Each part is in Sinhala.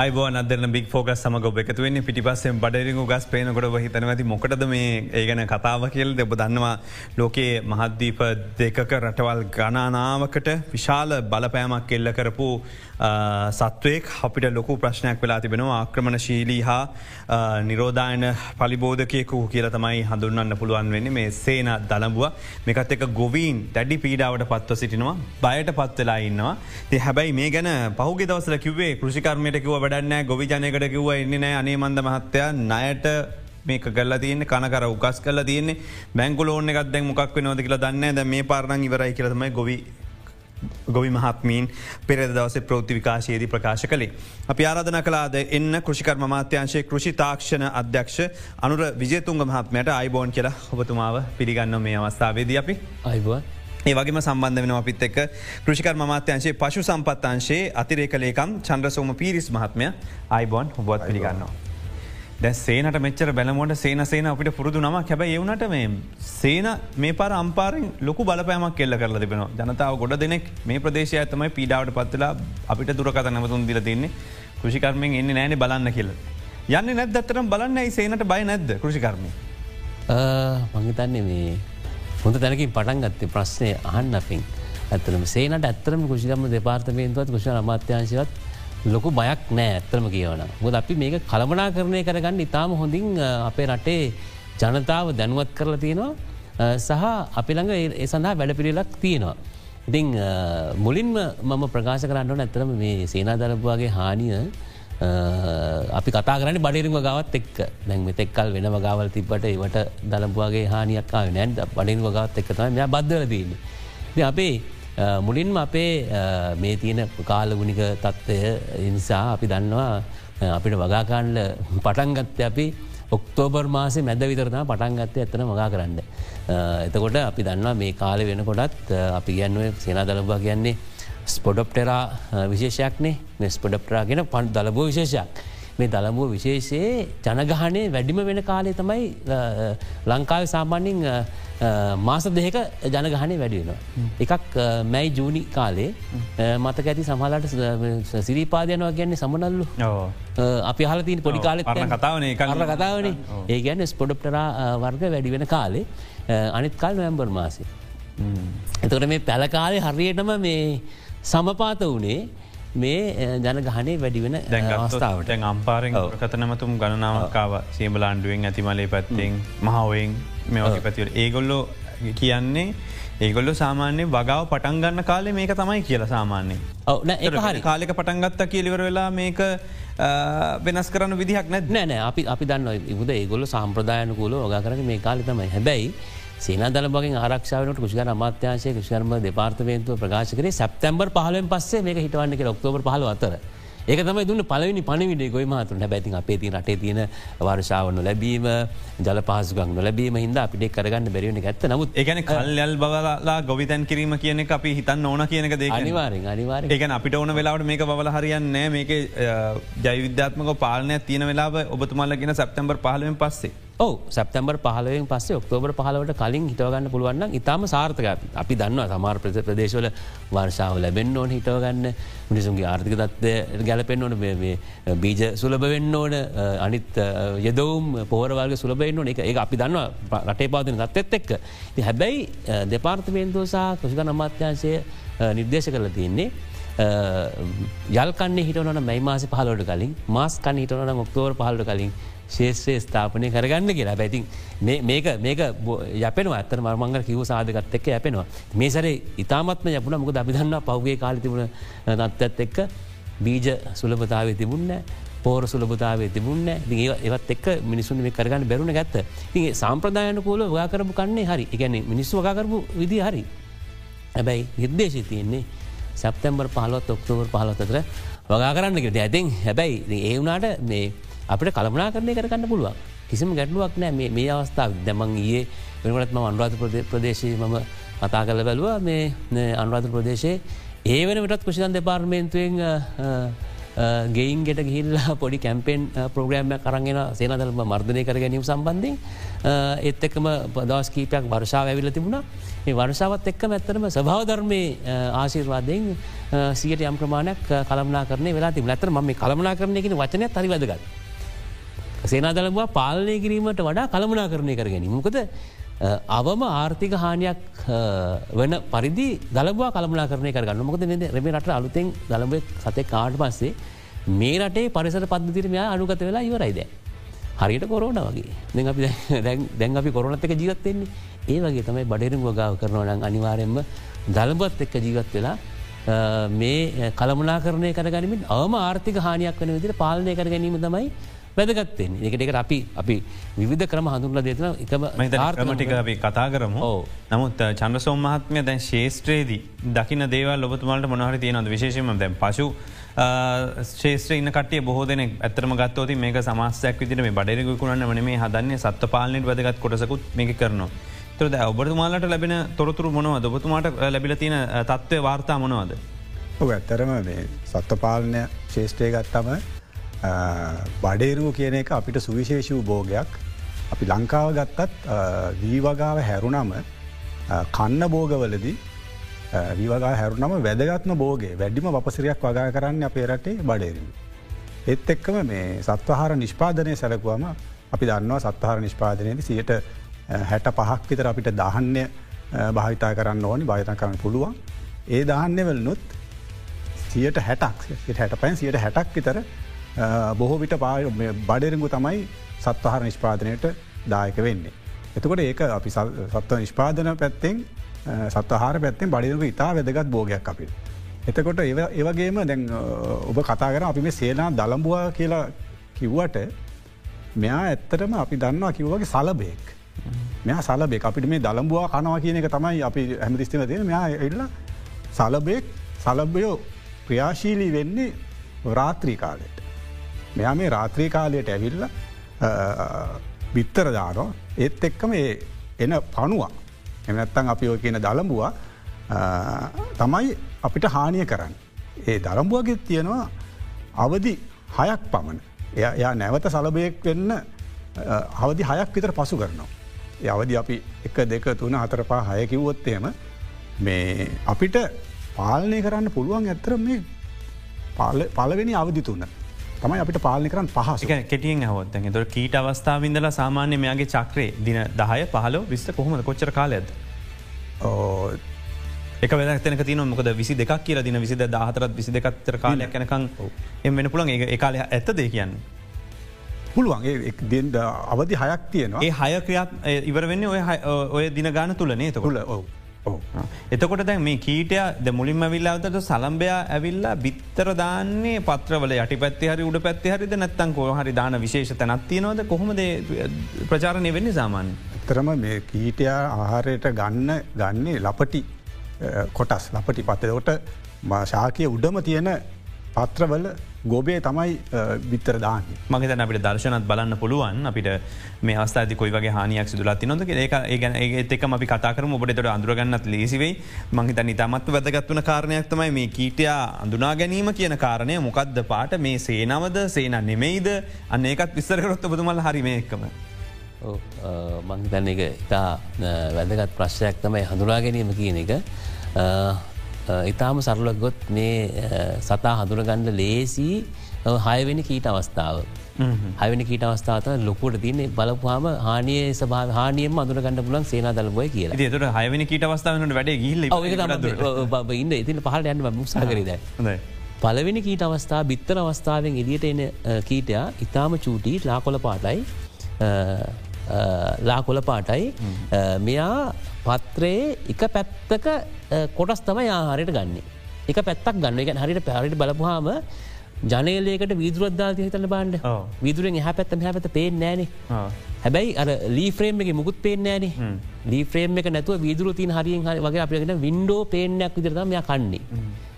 අයිබෝ අදරන බික් ෆෝගස් සමග එකතුවෙන්නේ පිටිපස්සෙන් බඩරිගු ගස් පේනකොට හිතන ඇති මොකටද මේ ඒ ගැන කතාව කියල්. දෙබ දන්නවා ලෝකයේ මහද්දීප දෙකක රටවල් ගණනාවකට විශාල බලපෑමක් කෙල්ල කරපු සත්වයෙක් අපිට ලොකු ප්‍රශ්නයක් වෙලා තිබෙනවා. ආක්‍රමණ ශීලී හා නිරෝධායන පලිබෝධකයකු කියල තමයි හඳුන්න්න පුළුවන් වෙන්නේ මේ සේන දළඹුව මේකත් එක ගොවීන් දැඩි පීඩාවට පත්ව සිටිනවා. බයට පත්වෙලා ඉන්නවා. ති හැබැයි මේ ගැන පහුගෙ දවසල කිවේ කෘෂිකර්මයට කිව වැඩන්න ගොවිජනයකට කිව්ව එන්නේ නෑ අනේමන්ද මහත්තයා නයට මේක කල තියන කනකර උකස් කල තියන්නේ. බැංකුලෝන එකක් දැන් මොක් නොද කියලා දන්න ද මේ පාරණ ඉවරයි කියලතමයි ගොවි ගොවි මහත්මීන් පෙරද දවස ප්‍රෘති විකාශයේදී ප්‍රකාශ කළේ. අපි ආරධන කලාද එන්න කෘෂිකර්ම මාත්‍යංශයේ කෘෂි තාක්ෂණ අධ්‍යක්ෂ අනුර විජයතුන්ග මහත්මයට අයිබෝන් කියලා ඔබතුමාව පිළිගන්න මේ අවස්ථාවේද අපි අයිබුව. ඒ වගේම සම්බන්ධ වෙන අපිත් එක් කෘෂිකර් මාත්‍යංශයේ පශු සම්පත්තංශයේ අතිරේකලේකම් චන්ද්‍රසෝම පිරිස් මහත්මය අයිබෝන් ඔබොත් පිළිගන්නවා. දැ සේනට මෙච්චර බැලමෝට සේන සේන අපිට පුරුදු නම හැබ එවුනට මේ සේන මේ පර අම්පාරෙන් ලොකු බලපෑමක් කෙල්ල කරල තිබෙන ජනතාව ගොඩ දෙනෙක් මේ ප්‍රදේශය ඇතමයි පීඩාවට පත්වෙලා අපිට දුරකත නැවතුන් දිල තින්නේ. කෘෂිකර්මයෙන් එන්නේ නෑන බලන්න කියල. යන්න නැදතරම් බලන්න සේනට බයි නැද්ද කෘෂිකර්මය. මංහිතන්නේ මේ හොඳ තැනකින් පටන් ගත්තේ ප්‍රශ්නය අහන්න අපින්. ඇතරම සේනට ඇත්තරම කෘෂිකම දෙපාර්තමේන්තුවත් කෘෂ අමාත්‍යංශවත් ලොකු බයක් නෑ ඇත්තරම කියවන ගොද අපි මේක කළමනා කරණය කරගන්න ඉතාම හොඳින් අපේ රටේ ජනතාව දැනුවත් කරලා තියෙනවා සහ අපි ළඟ ඒ සඳහා වැඩ පිළිලක් තියෙනවා. ඉතිං මුලින්ම මම ප්‍රකාශ කරන්නට ඇතරම මේ සේනාදරපුවාගේ හානිය අපි කතා කරන බඩරිම ගවත් එක් දැන් මෙතෙක්කල් වෙන ගවල් තිබට ඒවට දළපුවාගේ හානියක් නැන් බඩින් වගත් එක්කතම මෙ බද්ධල දන්න. අපේ මුලින්ම අපේ මේ තියෙන කාලගුණික තත්ත්වය නිසා අපි දන්නවා අපිට වගාකාණ්ඩ පටන්ගත්ත අපි ඔක්තෝබර් මාසේ මැද විතරතා පටන්ගත්තය ඇතන මගා කරන්න. එතකොට අපි දන්නවා මේ කාලය වෙනකොටත් අපි ගැන්නුව සේනා දළබා කියන්නේ ස්පොඩප්ටරා විශේෂයක්නේ මේ ස්පොඩප්ටරාගෙන පන් දලබෝ විශේෂයක්. මේ දළමුව විශේෂයේ ජනගහනය වැඩිම වෙන කාලය තමයි ලංකාව සාමාන්‍යින් මාස දෙක ජනගහනය වැඩියෙනවා. එකක් මැයි ජූනි කාලේ මතක ඇති සමහලට සිරිපාදයනවා ගැන්නේ සමනල්ලු. අපි හලතින් පොඩි කාලෙ කතාවන කරල කතාවන. ඒ ගැන්න ස්පොඩප්ටරා වර්ග වැඩි වෙන කාලේ අනිත් කාල් නොවම්බර් මාසේ. එතකට මේ පැලකාලේ හරියටම මේ සමපාත වනේ මේ ජනගහනේ වැඩිවෙන අවස්ථාවට. අම්පාරෙන් කතනමතුම් ගණනාවකාව සේබලාන්ඩුවෙන් ඇතිමලේ පැත්තෙන් මහාවෙන් මෙවගේ පැතිවට ඒගොල්ලෝ කියන්නේ ඒගොල්ල සාමාන්‍ය වගාව පටන්ගන්න කාලේ මේක තමයි කියල සාමාන්‍ය හරි. කාලෙක පටන්ගත්ත කියලිවර වෙලා මේක වෙනස් කරන විදිහක් නැත් නෑ අපි අපි දන්න ඉබුද ඒගොල්ල සම්ප්‍රදායනකූල ඔග කරන මේ කාලිතමයි හැබැයි සේනදල බගින් ආරක්ෂාවනට කෘෂිකර අමාත්‍යංශය කෘෂර්ම දෙපාර්තමේන්තුව ප්‍රකාශ කරේ සැප්තැම්බර් පහලෙන් පස්සේ මේ හිටවන්නක ඔක්තෝබර් පහල අතර. ඒක තම දුන්න පලවිනි පණවිඩ ගොයි මහතුන. බැති අපේ ති රටේ තියෙන වර්ෂාවන ලැබීම ජල පහසුගන් ලැබීම හිද අපිට කරගන්න බැරිවන ඇත්ත. නමුත් ඒකන කල්යල් බවලා ගොවිතැන් කිරීම කියන අපි හිතන් ඕන කියනක දේ අනිවාරෙන් අනිවාර ඒකන අපිට ඕන වෙලාවට මේක බල හරියන්න මේක ජයවිද්‍යාත්මක පාලනය තියෙන වෙලා ඔබතුමල්ලගෙන සැප්තම්බර් පහලෙන් පස්සේ ඔව සැප්තම්බර් පහලවෙන් පස්සේ ඔක්තෝබර පහලවට කලින් හිටවගන්න පුළුවන්න ඉතාම සාර්ථක අපි. දන්නවා සමාර ප්‍රදේශවල වර්ෂාව ලැබෙන් ඕන හිටවගන්න. මිනිසුන්ගේ ආර්ථික තත්වය ගැලපෙන් ඕන. බීජ සුලබවෙන්න ඕන. අනිත් යදවම් පෝරවල්ග සුලබෙන් ඕන. එක ඒ අපි දන්නවා රටේ පාතින තත්වත් එක්ක. හැබැයි දෙපාර්තමේන්තුවසා කෘෂික නමාත්‍යංශය නිර්දේශ කරලා තියන්නේ යල්කන්නේ හිටවන මැයි මාස පහලෝට කලින් මාස් කන්න හිටවන ඔක්තෝර පහලට කලින් ශේෂත්‍රය ස්ථාපනය කරගන්න කියලා. බැතින් මේක මේක යපෙන අත්තර මර්මංගල කිව සාධකත් එක්ක යපෙනවා. මේ සරේ ඉතාමත්ම යපුන මුක අභිධන්න පහුගේ කාලිතිබුණ නත්තත් එක්ක බීජ සුලභතාව තිබුන්න පෝර සුලභතාව තිබුන්න ඒවත් එක් මිනිසුන් මේ කරගන්න බැරුණ ගත්ත. තිගේ සම්ප්‍රදායන කෝල වාකරපු කන්නේ හරි. එකන මිනිස්සු වකාරපු විදි හරි. හැබැයි නිර්දේශය තියෙන්නේ සැප්තැම්බර් පහලොත් ඔක්තෝබර් පහලොත්තර වගා කරන්නකට ඇතින් හැබැයි ඒ වුනාට මේ අපට කළමනා කරණය කරගන්න පුළුවන්. කිසිම ගැටලුවක් නෑ. මේ අවස්ථාව. දැමන් ඒ වෙනටම අන්රාධ ප්‍රදේශය මම කතා කල බැලවා. මේ අන්රාධ ප්‍රදේශයේ ඒ වෙන විටත් කෘෂිදන් දෙපාර්මේන්තුවෙන් ගෙයින් ගෙට ගිහිල්ලා පොඩි කැම්පෙන් ප්‍රෝග්‍රෑම්ම කරගෙන සේනදල්ම මර්ධනය කර ගැනීම සම්බන්ධින් එත් එක්කම පදවස් කීපයක් වර්ෂාව ඇවිල තිබුණා. මේ වර්ෂාවත් එක්ක ඇත්තරම ස්භාවධර්මය ආශීර්වාදයෙන් සියට යම් ප්‍රමාණයක් කළමනා කරන වෙලා තිබ ඇතර ම කළමනා කරනයකින වචනය තරිවදගත්. සේනාදලවා පාලනය කිරීමට වඩා කළමනා කරණය කර ගැනීම. මොකද අවම ආර්ථික හානියක් වන පරිදි දලබවා කළමනා කරනය කරගන්න මොකද ද රම රට අලුතෙන් දළබ සතය කාඩ පස්සේ මේ රටේ පරිසර පද්ධතිරමයා අනුගත වෙලා ඉවරයිද. හරියට කොරෝන වගේ අපි දැන් අපි කොරනත් එක ජීවත්තෙන්නේ ඒ වගේ තමයි බඩෙරුම් ගාව කරනවන අනිවාරයෙන්ම දළබත් එක්ක ජීවත් වෙලා මේ කළමනා කරණය කරගනිමින් අවම ආර්ථික හානියක් වන විදිර පාලනය කර ගැනීම තමයි වැදගත්තෙන් එකට එක අපි අපි විධ ක්‍රම හඳුරල දෙතන එකම ආර්ථමටික අපි කතා කරමු. නමුත් චන්ද්‍රසෝම් මහත්මය දැන් ශේෂත්‍රයේදී දකින දේවල් ඔබතුමලට මොනහර තියෙනද විශේෂම දැන් පශු ශේෂත්‍ර ඉන්න කටිය බොහෝදන ඇතරම ගත්තවති මේක සමස්යක් විදිට මේ බඩරකුණන්න වන මේ හදන්නේ සත්ව පාලනයට වැදගත් කොටසකුත් මේක කරනවා. තොද ඔබතුමාලට ලැබෙන තොරතුරු මොනවද? ඔබතුමාට ලැබිල තියෙන තත්ත්වය වාර්තා මොනවද. ඇත්තරම මේ සත්ව පාලනය ශේෂ්ඨය ගත්තම බඩේරුව කියන එක අපිට සුවිශේෂ වූ බෝගයක් අපි ලංකාව ගත්තත් වීවගාව හැරුණම කන්න බෝගවලදී වීවගා හැරුණම වැදගත්ම බෝගේ වැඩිම වපසිරයක් වගා කරන්න අපේ රටේ බඩේරුව. එත් එක්කම මේ සත්වහාර නිෂ්පාදනය සැලකුවම අපි දන්නවා සත්හාර නිෂ්පාදනයද සියට හැට පහක් විතර අපිට දහන්න භාවිතා කරන්න ඕනි භාවිතා කරන්න පුළුවන්. ඒ දහන්න වලනුත් සියට හැටක් හැට පැන් සියට හැටක් විතර බොහෝ විට පා බඩරගු තමයි සත්වහර නිෂ්පාදනයට දායක වෙන්නේ. එතකොට ඒක අපි සත්ව නිෂ්පාදන පැත්තෙන් සත්හාර පැත්තෙන් බඩිරක ඉතා වැදගත් බෝගයක් අපිට. එතකොට ඒවගේම දැන් ඔබ කතා කර අපි මේ සේනා දළම්බවා කියලා කිව්වට මෙයා ඇත්තටම අපි දන්නවා කිව්වගේ සලබෙක්. මෙයා සලබෙක් අපිට මේ දළම්බවා කනවා කියන එක තමයි අපි හැමතිස්තිව තියෙන මෙයා එල්ල සලබෙක් සලබයෝ ක්‍රියාශීලී වෙන්නේ රාත්‍රී කාලයට. මෙයා මේ රාත්‍රී කාලයට ඇවිල්ල බිත්තර දානෝ ඒත් එක්කම එන පනුවා එමනැත්තන් අපි ඔය කියන දළඹවා තමයි අපිට හානිය කරන්න. ඒ දළම්බුවගේ තියෙනවා අවදි හයක් පමණ. එයා නැවත සලභයෙක් වෙන්න අවදි හයක් විතර පසු කරනවා. අවදි අපි එක දෙක තුන හතර පා හයකිව්වොත්තේම මේ අපිට පාලනය කරන්න පුළුවන් ඇත්තර මේ පලවෙනි අවදි තුන්න. තමයි අපිට පාලි කරන්න පහස කෙටියෙන් හොත් ත කීට අවස්ථාවින්දල සාමාන්‍ය මෙයාගේ චක්‍රේ දින දහය පහල විස්ස කොහොමද? කොච්චර කාලයද එක වැදක්තනක තින මොකද විසි දෙක් කියල දින විසිද දාහතරත් විසි දෙකත්තර කාලයක් යනකං එම වෙන පුළන් ඒ කාල ඇත්ත දෙ කියන්න. පුළුවන්. අවධි හයක් තියෙනවා. ඒ හය ක්‍රියාත් ඉවර වෙන්න ඔය ඔය දින ගාන තුළනේ තුළ ඔව එතකොට දැ මේ කීටය ද මුලින්ම විල්ලාවතට සලම්බයා ඇවිල්ලා බිත්තර දාන්නේ පත්‍රවල යටි පැත්ති හරි උඩ පැත්ති හරිද? නැත්තන් කෝ හරි දාන විශේෂ තැනත්තියනවද කොහොමද ප්‍රචාරණය වෙන්නේ සාමාන්‍ය. එතරම මේ කීටයා ආහාරයට ගන්න ගන්නේ ලපටි කොටස් ලපටි පත්තකොට ශාකය උඩම තියෙන පත්‍රවල ගෝබේ තමයි බිත්තර දාන්න. මගේත අපිට දර්ශනත් බලන්න පුළුවන්. අපිට මේ අවස්ථාති කොයි වගේ හනියක් සිදුලත් නොද ඒක ඒගැන ඒක අපි කතාකරම ඔබට අඳුරගන්නත් ලේසිවෙයි මහිත නිතමත් වැදගත්වන කාරණයක් තමයි මේ කීටයා අඳුනා ගැනීම කියන කාරණය. මොකක්ද පාට? මේ සේනවද? සේන නෙමෙයිද? අන්න ඒකත් විස්සරකරොත් බතුමල් හරිම එක්කම. මංහිතන්න එක ඉතා වැදගත් ප්‍රශ්යක් තමයි හඳුනා ගැනීම කියන එක ඉතාම සරලක් ගොත් මේ සතා හඳුරගන්න ලේසි හයවෙනි කීට අවස්ථාව. හයවනි කීට අවස්ථාත ලොකුට තියන්නේ. බලපුහම හානිය සභා හානියම අදුරගන්න පුලන් සේන දලබොය කියලා. තුර හයවනි කීට අවස්ථාවනට වැඩ ගිල්ල ඉන්න ඉතින් පහල යන්න මුක්සාකරද. පලවෙනි කීට අවස්ථා බිත්තර අවස්ථාවෙන් එලියට එන කීටයා ඉතාම චූටී ලාකොල පාටයි. ලාකොල පාටයි. මෙයා පත්‍රයේ එක පැත්තක කොටස් තම ආහාරයට ගන්නේ. එක පැත්තක් ගන්න. එක හරිට පැහරිට බලපුහාම ජනලයකට විදුරද්දා හිතන බාන්ඩ විදුරෙන් හ පැත්තම හැ පැත පේෙන් නෑන. හැබැයි අර ලීෆ්‍රේම් එක මුකුත් පේෙන් නෑන. ලීෆ්‍රේම් එක නැතුව විදුර තින් හරියෙන් හරි වගේ අපිගෙන වින්ඩෝ පේනයක් විදිරතම ය කන්නේ.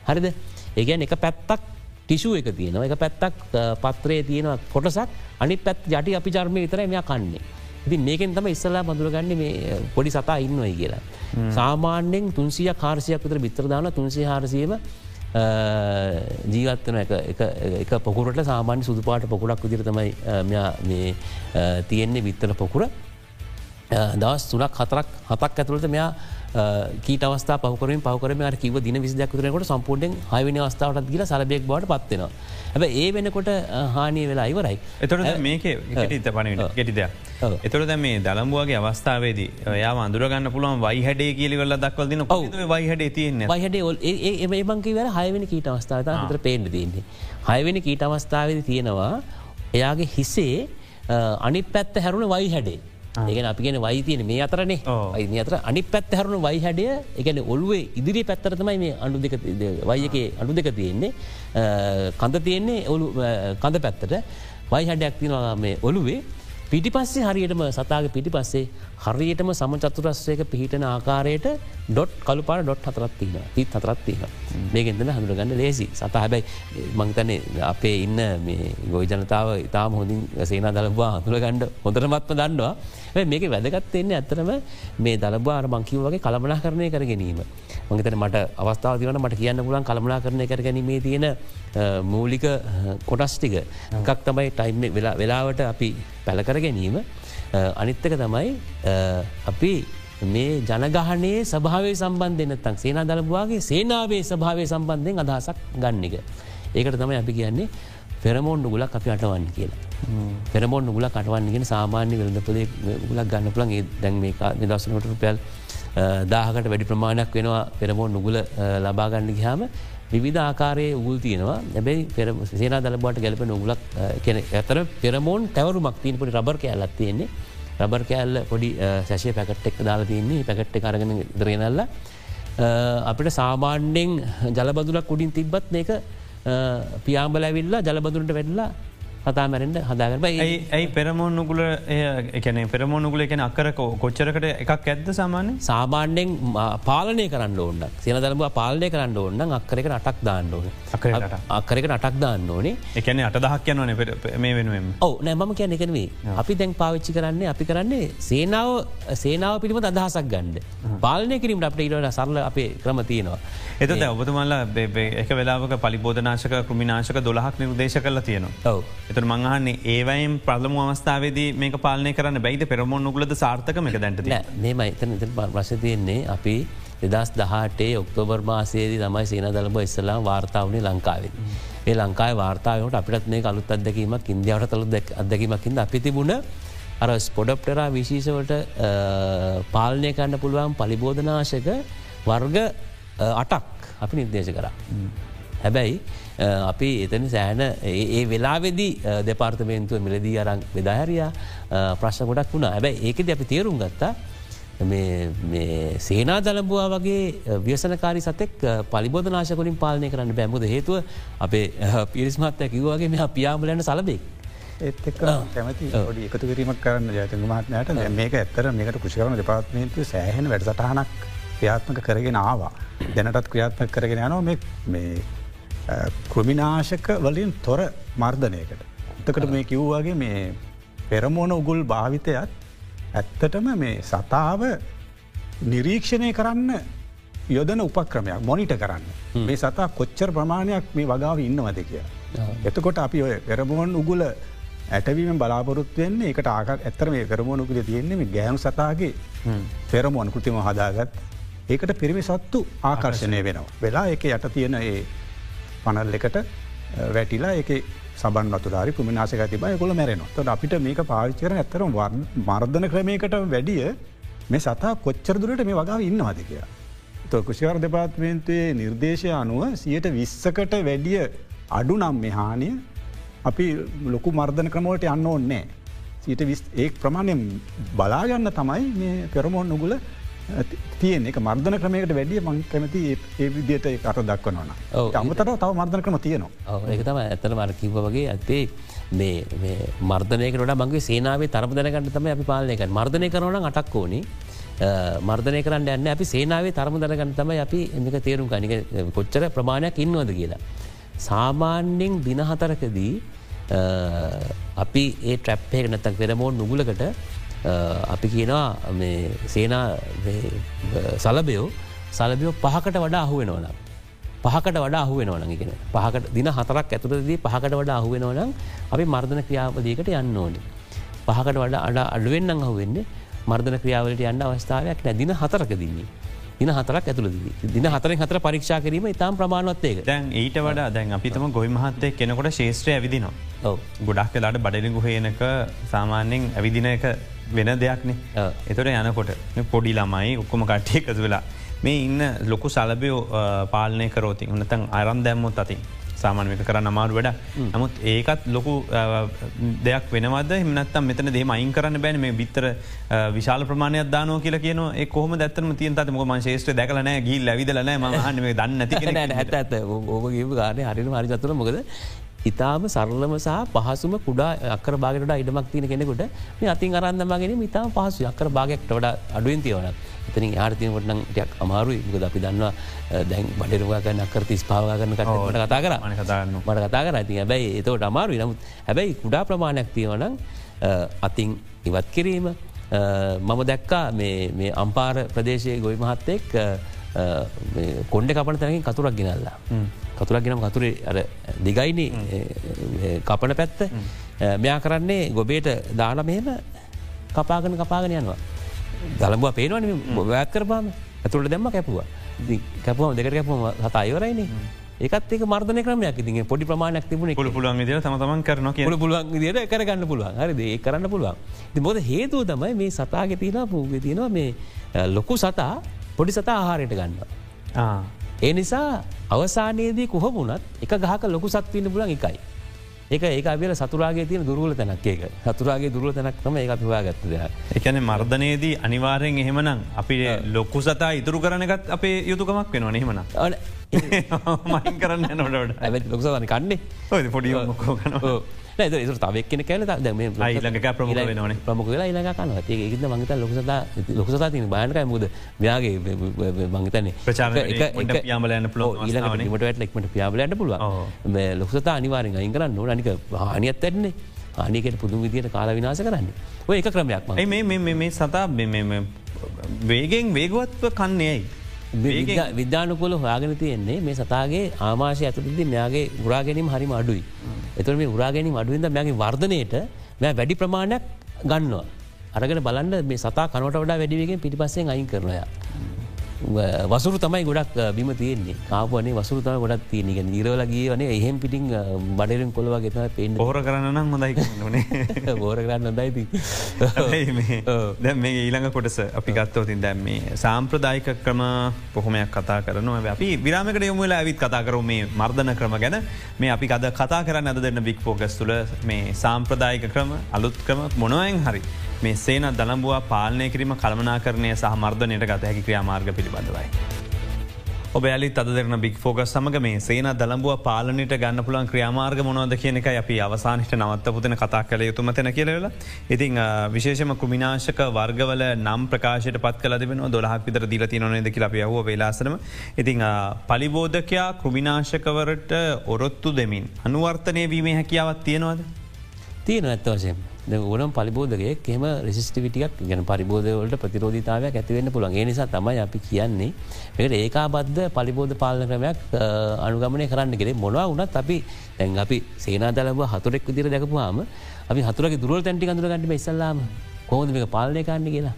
හරිද? ඒගැන් එක පැත්තක් ටිෂුව එක තියෙනවා. එක පැත්තක් පත්‍රයේ තියෙන කොටසක්. අනි පැත් ජටි අපි ජර්මය විතර මෙයා කන්නේ. ඉති මේකෙන් තම ඉස්සලා බඳුරගන්න මේ පොඩි සතා ඉන්නවයි කියලා. සාමාන්‍යෙන් තුන්සිය කාර්සියක් විතර බිත්‍රදාන තුන්සේ හාරසියම ජීවත්වන එක පොකුරට සාමාන්‍ය සුදුපාට පොකුරක් විදිර තමයි මේ තියෙන්නේ විත්තල පොකුර දවස් තුනක් හතරක් හතක් ඇතුළට මෙයා කීට අවස්ථා පවකරින් පවකරම කිව දින විසිදයක් තුරනකොට සම්පූර්ෙන් හයිවනි අවස්ථාවට ගිල සලබෙක් බවට පත්වෙනවා. ඇබ ඒ වෙනකොට හානිය වෙලා ඉවරයි. එතොට මේක ඉත පන ගෙටිද. එතොට මේ දළම්බුවගේ අවස්ථාවේදී යා අඳුරගන්න පුළුවන් වයි හැඩේ කියලිවල දක්වල් දින පව වයි හඩේ තියන්න වයිහඩේ ඔල් ඒ බංකි වර හයවනි කීට අවස්ථාව හතර පේන්න තින්නේ. හයවෙනි කීට අවස්ථාවද තියෙනවා එයාගේ හිසේ අනි පැත්ත හැරුණ වයි හැඩේ. ඒගෙන අපිගෙන වයිතියන මේ අතරනේ. අයි අතර අනි පැත් හැරුණු වයි හැඩිය එකන ඔල්ුවේ ඉදිරි පැත්තරතමයි මේ අඩු දෙක වයක අඩු දෙක තියෙන්නේ. කඳ තියෙන්නේ ඔලු කඳ පැත්තට. වයි හැඩයක් තිනවා මේ ඔළුවේ. පිටිපස්සේ හරියටම සතාග පිටි පස්සේ හරියටම සමචතුරස්වයක පිහිටන ආකාරයට ඩොට් කළුපාට ඩොට් හතරත්තින තිත් හතරත්තින මේගෙන්දන හඳුරගන්න ලේසි. සත හැබැයි මංතනේ අපේ ඉන්න ගොයි ජනතාව ඉතාම හොඳින් සේන දලවා හතුරගණ්ඩ හොඳරමත්ම දන්නවා මේක වැදගත්තෙන්නේ ඇතරම මේ දළබාර මංකිව වගේ කළමනා කරණය කර ගැනීම. මගතන මට අවස්ථාව තිවන මට කියන්න පුලන් කළමනා කරණය කර ගැනීමේ තියෙන මූලික කොටස් ටික එකක් තමයි ටයිම් වෙලාවට අපි පැළකර ගැනීම අනිත්තක තමයි අපි මේ ජනගහනයේ සභාවේ සම්බන්ධනත්තක් සේන දලබවාගේ සේනාවේ සභාවේ සම්බන්ධයෙන් අදහසක් ගන්නක. ඒකට තමයි අපි කියන්නේ පෙරමෝන් ගුලක් අපි අටවන්න කියලා. පෙරමෝන් ගුල කටවන්නගෙන සාමාන්‍ය වෙළඳපදේ ගුලක් ගන්න පුළන් ඒ දැන් මේ නිදස්සනට රුපැල් දාහකට වැඩි ප්‍රමාණයක් වෙනවා පෙරමෝන් නුගුල ලබාගන්න ගහාම විධ ආකාරයේ උගුල් තියෙනවා. පෙර සේනා දලබට ගැලප නොගුලක් කෙන ඇතර පෙරමෝන් තැවරුමක් තිීන් පොඩි රබර් කෑල්ලත් තියෙන්නේ. රබර් කෑල්ල පොඩි සැශය පැකට්ටෙක් දාලා තියන්නේ. පැකට්ට කරගෙන දරනල්ල අපිට සාමාන්‍යෙන් ජලබදුලක් උඩින් තිබ්බත් මේක පියාම්බල ඇවිල්ලා ජලබදුරට වෙඩලා කතා මැරෙන්ට හදාගරබ ඇයි පෙරමෝන් නුගුල එකන පෙරමෝන් නුගුල එකන අකර කොච්චරකට එකක් ඇද සාමාන්‍ය සාමාන්‍යෙන් පාලනය කරන්න ඕන්න සින දරබ පාලනය කරන්න ඕන්න අක්කරක අටක් දාන්න ඕන. අක්කරක අටක් දාන්න ඕනේ. එකන අට දහක් යනන මේ වෙනුවම ඔව නෑමම කියන එකනවේ අපි දැන් පාවිච්චි කරන්නේ අපි කරන්නේ සේනාව සේනාව පිළිම අදහසක් ගණ්ඩ පාලනය කිරීම අපට ඉට සරල අපේ ක්‍රම තියෙනවා. එත ඔබතුමල්ල එක වෙලාවක පලිබෝධනාශක කෘමිනාශක දොලහක් නිර්දේශ කරලා තියෙනවා එතුර මංහන්නේ ඒවයිම් ප්‍රලම අවස්ථාවේදී මේක පාලනය කරන්න බැයිද පෙරමොන් නුගලද සාර්ථක එක දැන්ට මේම එතන එත ප්‍රශ තියෙන්නේ අපි දෙදස් දහටේ ඔක්තෝබර් මාසේදී තමයි සේන දළබ ඉස්සලා වාර්තාවනය ලංකාවේ. ඒ ලංකායි වාර්තාවට අපිටත් මේ කලුත් අදකීමක් ඉන්දියාවට තලු අදකීමකින්ද අපි තිබුණ අර ස්පොඩප්ටරා විශේෂවට පාලනය කන්න පුළුවන් පලිබෝධනාශක වර්ග අටක් අපි නිර්දේශ කරා. හැබැයි අපි එතන සෑහන ඒ වෙලාවෙදි දෙපාර්තමේන්තුව මිලදී අරං වෙදාහැරයා ප්‍රශ්න ගොඩක් වුණා. හැබැයි ඒකද අපි තේරුම් ගත්තා සේනා දලබවා වගේ ව්‍යසනකාරි සතෙක් පලිබෝධනාශකලින් පාලනය කරන්න බැමුද හේතුව අපේ පිරිස්මත්ය කිව්වාගේ මෙ පියාමලන්න සලබෙක්. ඒත් එක් කැමති ොඩි එකතු කිරීමක් කරන්න ජයතක මහත්නයට මේක ඇත්තර මේකට කෘෂිකරන දෙපාත්මේන්තු සෑහෙන වැඩසටහනක් ක්‍රියාත්මක කරගෙන ආවා. දැනටත් ක්‍රියාත්මක කරගෙන යනවා. මේ කෘමිනාශක වලින් තොර මර්ධනයකට. එතකට මේ කිව්වාගේ මේ පෙරමෝන උගුල් භාවිතයත් ඇත්තටම මේ සතාව නිරීක්ෂණය කරන්න යොදන උපක්‍රමයක් මොනිට කරන්න. මේ සතා කොච්චර ප්‍රමාණයක් මේ වගාව ඉන්නවද කිය. එතකොට අපි ඔය පෙරමෝන් උගුල ඇටවීම බලාපොරොත්තුවෙන්නේ එකට ආක ඇත්තර මේ පෙරමෝනුකුල තියෙන්නේ ගෑනු සතාගේ පෙරමෝන් කෘතිම හදාගත් ඒකට පිරිමි සත්තු ආකර්ශණය වෙනවා. වෙලා එක යට තියෙන ඒ පනල් එකට වැටිලා එක සබන් වතුරාරි පුමිනාසක තිබයි කොළ මැරෙනවා තොට අපිට මේක පාවිච්චර ඇතර මර්ධන ක්‍රමයකට වැඩිය මේ සතා කොච්චරදුරට මේ වගාව ඉන්නවාද කියා. තො කුෂිකර දෙපාත්මේන්තුවේ නිර්දේශය අනුව සියට විස්සකට වැඩිය අඩු නම් මෙහානිය අපි ලොකු මර්ධන ක්‍රමෝට යන්න ඕන්නෑ. සීට විස් ඒ ප්‍රමාණය බලාගන්න තමයි මේ පෙරමෝන් නුගුල තියෙන් එක මර්ධන ක්‍රමයකට වැඩිය මං කැමති ඒ විදියට කර දක්වනවන අමතර තව මර්ධන ක්‍රම තියනවා. ඒක තම ඇතන මර කිව වගේ ඇත්තේ මේ මර්ධනයකට මගේ සේනාවේ තරම දැනකට තම අපි පාලනයක මර්ධනය කරන අටක් ඕනි. මර්ධනය කරන්න යන්න අපි සේනාවේ තරම දැනගන්න තම අපි එමික තේරුම් ගනික කොච්චර ප්‍රමාණයක් ඉන්නවද කියලා. සාමාන්‍යෙන් දිනහතරකදී අපි ඒ ට්‍රැප්හය නැතක් වෙරමෝන් නුගුලකට අපි කියනවා සේනා සලබයෝ සලබියෝ පහකට වඩා අහුවෙනවන. පහකට වඩා අහුවෙනවන ගෙන පහකට දින හතරක් ඇතුරදී පහකට වඩා අහුවෙනවනම් අපි මර්ධන ක්‍රියාවදීකට යන්න ඕනේ. පහකට වඩා අඩ අඩුවෙන්න්න අහුවෙන්නේ මර්ධන ක්‍රියාවලට යන්න අවස්ථාවයක් නැ දින හතරක දින්නේ. දින හතරක් ඇතුළදී දින හතර හතර පරීක්ෂා කිරීම ඉතාම් ප්‍රමාණවත්තේක දැන් ඊට වඩා දැන් අපිතම ගොයි මහත්තය කෙනකොට ශේෂත්‍රය ඇවිදිනවා ගොඩක් වෙලාට බඩලිගු හයනක සාමාන්‍යෙන් ඇවිදින එක වෙන දෙයක්නේ. එතොට යනකොට පොඩි ළමයි ඔක්කොම කට්ටිය එකතු වෙලා මේ ඉන්න ලොකු සලබයෝ පාලනය කරෝති උනතන් අරම් දැම්මොත් අතින්. සාමාන්‍යක කරන්න අමාරු වැඩ නමුත් ඒකත් ලොකු දෙයක් වෙනවද? හිමනත්තම් මෙතන දේ අයින් කරන්න බැන? මේ බිත්තර විශාල ප්‍රමාණයක් දානෝ කියල කියන කොහම දත්තම තියන් තම ම ශේෂ්‍ර දැකලන ගිල් ලවිදලන ම දන්න ඇති ගේපු ගානය හරින හරි චතුර මොකද ඉතාම සරලම සහ පහසුම කුඩා අකර භාගට ඉඩමක් තියන කෙනෙකුට මේ අතින් අරන්දමගෙන ඉතාම පහසු අකර භාගක්ට වඩ අඩුවෙන් තියවනක් එතනින් ආර්තියනකොට ටයක් අමාරුයි. මුකද අපි දන්නවා දැන් බඩරුවාගන්න අකර තිස් පාවාගන්න කටට කතා කර. කතාන්න මට කතා කර. ඇති හැබැයි එතවට අමාරුයි. නමුත් හැබැයි කුඩා ප්‍රමාණයක් තියවනම් අතින් ඉවත් කිරීම. මම දැක්කා මේ අම්පාර ප්‍රදේශයේ ගොයි මහත්තෙක් කොන්්ඩ කපන තැනකින් කතුරක් ගෙනල්ලා. කතුරක් ගෙනම් කතුරේ අර දිගයින කපන පැත්ත. මෙයා කරන්නේ ගොබේට දාන මෙහෙම කපාගෙන කපාගෙන යනවා. දළඹුව පේනවන වැත් කරපාම ඇතුළට දෙම්ම කැපුවා. කැපුවම දෙකට කැපුම හත අයවරයිනේ. ඒකත් ඒක මර්ධන ක්‍රමයක්. ති පොඩි ප්‍රමාණයක් තිබුණ ොල පුළුවන් ද තමන් කරන ොල පුළුවන් දිට කරගන්න පුළුවන්. හරි ඒ කරන්න පුළුවන්. බොද හේතුව තමයි මේ සතාග තියලා පූග තියෙනවා මේ ලොකු සතා පොඩි සතා ආහාරයට ගන්නවා. ඒ නිසා අවසානයේදී කොහොමුණත් එක ගහක ලොකු සත්වන්න පුලන් එකයි. ඒක ඒ අබල සතුරාගේ තියෙන දුරුවල තැනක් ඒක. සතුරාගේ දුරුව තැනක්ම ඒ පිවා ගත්තද. එකන මර්ධනයේදී අනිවාරයෙන් එහෙමනම් අපි ලොක්කු සතා ඉතුරු කරනකත් අපේ යුතුකමක් වෙනවා හෙමන මයින් කරන්න නොට ලොක්සවන කන්නේ. පොඩි මොකෝගන. තු තවක් කෙන කැල ඊළඟ ප්‍රමුඛ වෙනවන. ප්‍රමුඛ වෙලා ඉලඟ කන්න ඒකද මංගත ලොකසතා ලොකසතා තින බානක මුද මෙයාගේ මංගතන ප්‍රචාර යාමලන්න පලෝ ඊට ලෙක්මට පියාබලට පුළුව ලොකසතා අනිවාරෙන් අයින් කරන්න නොනික හානියත් ඇත්න්නේ ආනිකට පුදුම විදියට කාල විනාස කරන්න. ඔය එක ක්‍රමයක් මේ සතා වේගෙන් වේගවත්ව කන්නේයි විද්‍යානකොල හොයාගෙන තියෙන්නේ මේ සතාගේ ආමාශය ඇතුළදි මෙයාගේ උරාගැනීම හරිම අඩුයි. එතුර මේ උරාගැනීම අඩුවින්ද මෙයාගේ වර්ධනයට මෙ වැඩි ප්‍රමාණයක් ගන්නවා. අරගෙන බලන්න මේ සතා කනට වඩා වැඩිවගෙන් පිටිපස්සෙන් අයින් කරනයා. වසුරු තමයි ගොඩක් බිම තියෙන්නේ. කාපනේ වසුරු තම ගොඩක් තියනක නිරවලගේ වනේ එහෙම පිටිං බඩරෙන් කොළවා ගෙතම පෙන් හොර කරන්න හොඳයි නේ බෝර කරන්න දයිති දැ මේ ඊළඟ කොටස අපි ගත්තවතින් දැම්මේ සාම්ප්‍රදායික ක්‍රම පොහොමයක් කතා කරනවා. අපි විරාමකට යොමුලා ඇවිත් කතා කරු මේ මර්ධන ක්‍රම ගැන. මේ අපි අද කතා කරන්න අද දෙන්න බික් පෝගස් තුළ මේ සාම්ප්‍රදායික ක්‍රම අලුත් ක්‍රම මොනොයෙන් හරි මේ සේන දළඹවා පාලනය කිරීම කළමනා කරණය සහ මර්ධනයට ගත හැකි ක්‍රියාමාර්ග පිළිබඳවයි. ඔබෑලි අදරන බික් ෆෝග සමග මේ සේන දළඹුව පාලනට ගන්න පුලන් ක්‍රියාමාර්ග මොනවද කියනක අපි අවසානිට නවත්ත පුතන කතා කළ යුතුමතන කියලවෙල. ඉතිං විශේෂම කුමිනාශක වර්ගවල නම් ප්‍රකාශයට පත් කල දෙන දොලහක් විතර දීලති නොනද කියලා අප යහුව වෙලාසනම. ඉතිං පලිබෝධකයා කෘමිනාශකවරට ඔරොත්තු දෙමින් අනුවර්තනය වීමේ හැකියාවත් තියෙනවද. තියෙන ඇත්ත වශයෙන්. ඕනම් පලිබෝධගේ කෙම රෙසිස්ටිවිටියක් ගැන පරිබෝධවලට ප්‍රතිරෝධතාවයක් ඇතිවෙන්න පුළන් ඒ නිසා තමයි අපි කියන්නේ එකට ඒකා බද්ධ පලිබෝධ පාලන ක්‍රමයක් අනුගමනය කරන්න කෙරේ මොනවා වනත් අපි තැන් අපි සේනාදලව හතුරෙක් විදිර දැකපුවාම අපි හතුරගේ දුරුව තැන්ටි අඳුරගන්නට ඉස්සල්ලාම. කොහොද මේ පාලනය කාන්න කියලා?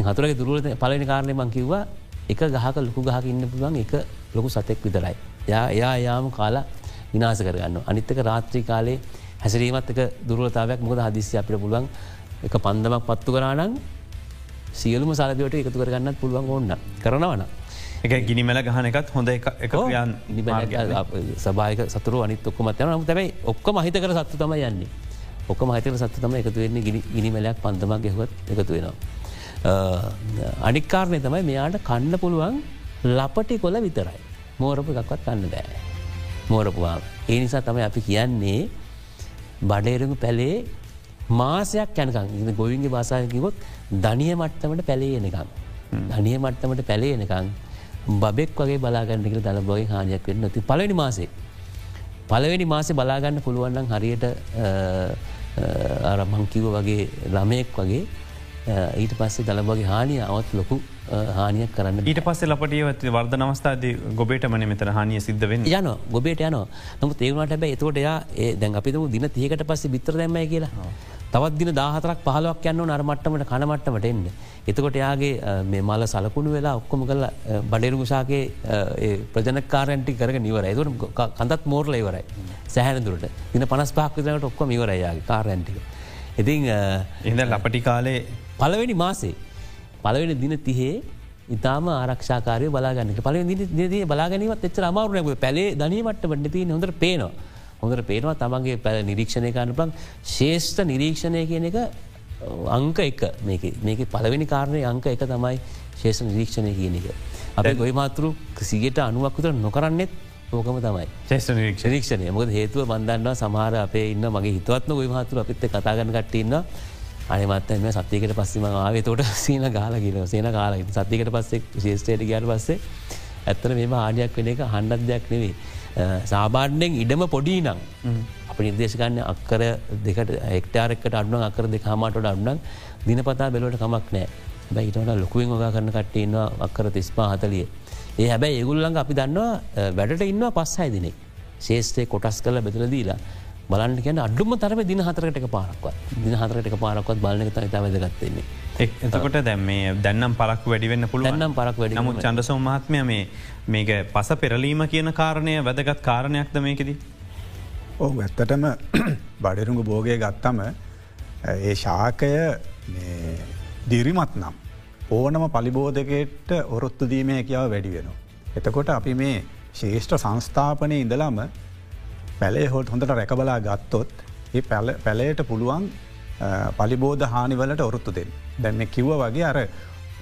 හතුරගේ දුරුව පලනි කාරණය මං කිව්වා එක ගහක ලොකු ගහක ඉන්න පුළුවන් එක ලොකු සතෙක් විතරයි. යා එයා යාම කාලා විනාස කරගන්න අනිත්තක රාත්‍රී කාලේ හැසිරීමත් එක දුරලතාවයක් මොද හදිසි අපිට පුළුවන් එක පන්දමක් පත්තු කරානං සියලුම සලදවට එකතු කරගන්නත් පුළුවන් ඔන්න කරනවන. එක ගිනිමල ගහන එකත් හොඳ එක සභායක සතුර අනිත් ඔක්කොමත් යන තැයි ඔක්කො මහිත කර සත්තු තම යන්නේ ඔක්ක මහිතක සත්තු තම එකතු වෙන්නේ ගිනිමලයක් පන්දමක් ගෙහවත් එකතු වෙනවා. අනික්කාරණය තමයි මෙයාට කන්න පුළුවන් ලපටි කොල විතරයි. මෝරපු එකක්වත් කන්න දෑ. මෝරපුවා. ඒ නිසා තමයි අපි කියන්නේ බඩේරගු පැලේ මාසයක් යනකං ගොවින්ගේ බාසායකිවොත් ධනිය මට්ටමට පැලේ එනකම්. ධනිය මට්ටමට පැලේ එනකං බෙක් වගේ බලාගන්නක දල බොයි හානියක් වෙන්න ති පලනි මාසේ. පලවෙනි මාසේ බලාගන්න පුළුවන්නම් හරියට අරමංකිව වගේ ළමයෙක් වගේ ඊට පස්සේ දළබගේ හානිය අවත් ලොකු හානියක් කරන්න ඊට පස්සේ ලපටියවත් වර්ධ නවස්ථාද ගොබේට මන මෙතන හානිය සිද්ධ වෙන්න. යන ගොබේට යන නමු තේවුණට බැ එතකොට එයා දැන් අපිතු දින තියකට පස්සේ බිත්‍ර දැම්මයි කියලා. තවත් දින දාහතරක් පහලක් යන්න නරමට්ටමට කනමට්ටමට එන්න. එතකොට යාගේ මේ මල සලකුණු වෙලා ඔක්කොම කල බඩෙරුගුසාගේ ප්‍රජනකාරන්ටි කරග නිවර ඇතුට කඳත් මෝර්ල ඉවරයි. සැහැනදුරට දින පනස් පාක්විදනට ඔක්කොම ඉවරයාගේ කාරැන්ටික. ඉතිං එද ලපටි කාලේ පලවෙනි මාසේ පලවෙනි දින තිහේ ඉතාම ආරක්ෂාකාරය බලාගන්නට පල දී බලාගනීමත් එච්ච අමාරුනක පැලේ දනීමට වඩ තිය හොඳට පේනවා. හොඳට පේනවා තමන්ගේ පැල නිරීක්ෂණය කරන්න පලන් ශේෂ්ඨ නිරීක්ෂණය කියන එක අංක එක. මේක පලවෙනි කාරණය අංක එක තමයි ශේෂ නිරීක්ෂණය කියන එක. අප ගොයි මාතරු සිගට අනුවක්කුතර නොකරන්නෙත් ඕකම තමයි. ශේෂ නිරීක්ෂණය. මොද හේතුව බන්ධන්නවා සමහර අපේ ඉන්න මගේ හිතවත්න ගොයි මාතුර අපිත්ත කතාගන්න කටඉන්න අනිමත්තම සතියකට පස්සම ආවේ. තෝට සීන ගාල කියල සේන කාල සතිකට පස්සේ ශේෂ්ටයට ගයාට පස්සේ ඇත්තන මෙම ආඩයක් වෙන එක හන්ඩත් දෙයක් නෙවේ සාබාඩ්ඩෙන් ඉඩම පොඩි නං අප නිර්දේශකන්න අක්කර දෙකට එක්ටාරෙක්කට අඩුන අකර දෙ හමටට අඩුනක් දිනපතා බෙලවට කමක් නෑ බැයිටට ලොකුවෙන් ඔගා කරන කට්ටඉන්න අක්කර තිස්පා හතලිය. ඒ හැබැයි ඒගුල්ලඟ අපි දන්නවා වැඩට ඉන්න පස්සයි දිනෙක් ශේෂ්‍රය කොටස් කල බෙදල දීලා බලන්න කියන අඩුම තරම දින හතරට පාරක්වත් දින හතරට පාරක්වත් බලන ත වැදගත්තන්නේ. එතකොට දැම් මේ දැන්නම් පරක් වැඩිවෙන්න පුළුව න්නම් පරක් වැඩි නමුත් චන්දසෝ මහත්මය මේ මේක පස පෙරලීම කියන කාරණය වැදගත් කාරණයක්ද මේකෙදී. ඔහු ඇත්තටම බඩරුඟු බෝගය ගත්තම ඒ ශාකය දිරිමත් නම් ඕනම පලිබෝධකයට ඔරොත්තු දීමය කියාව වැඩි වෙනවා. එතකොට අපි මේ ශේෂ්ඨ සංස්ථාපනය ඉඳලාම පැලේ හොට හොඳට රැකබලා ගත්තොත් ඒ පැලයට පුළුවන් පලිබෝධ හානිවලට ඔරුත්තු දෙන්න. දැන්න කිව්ව වගේ අර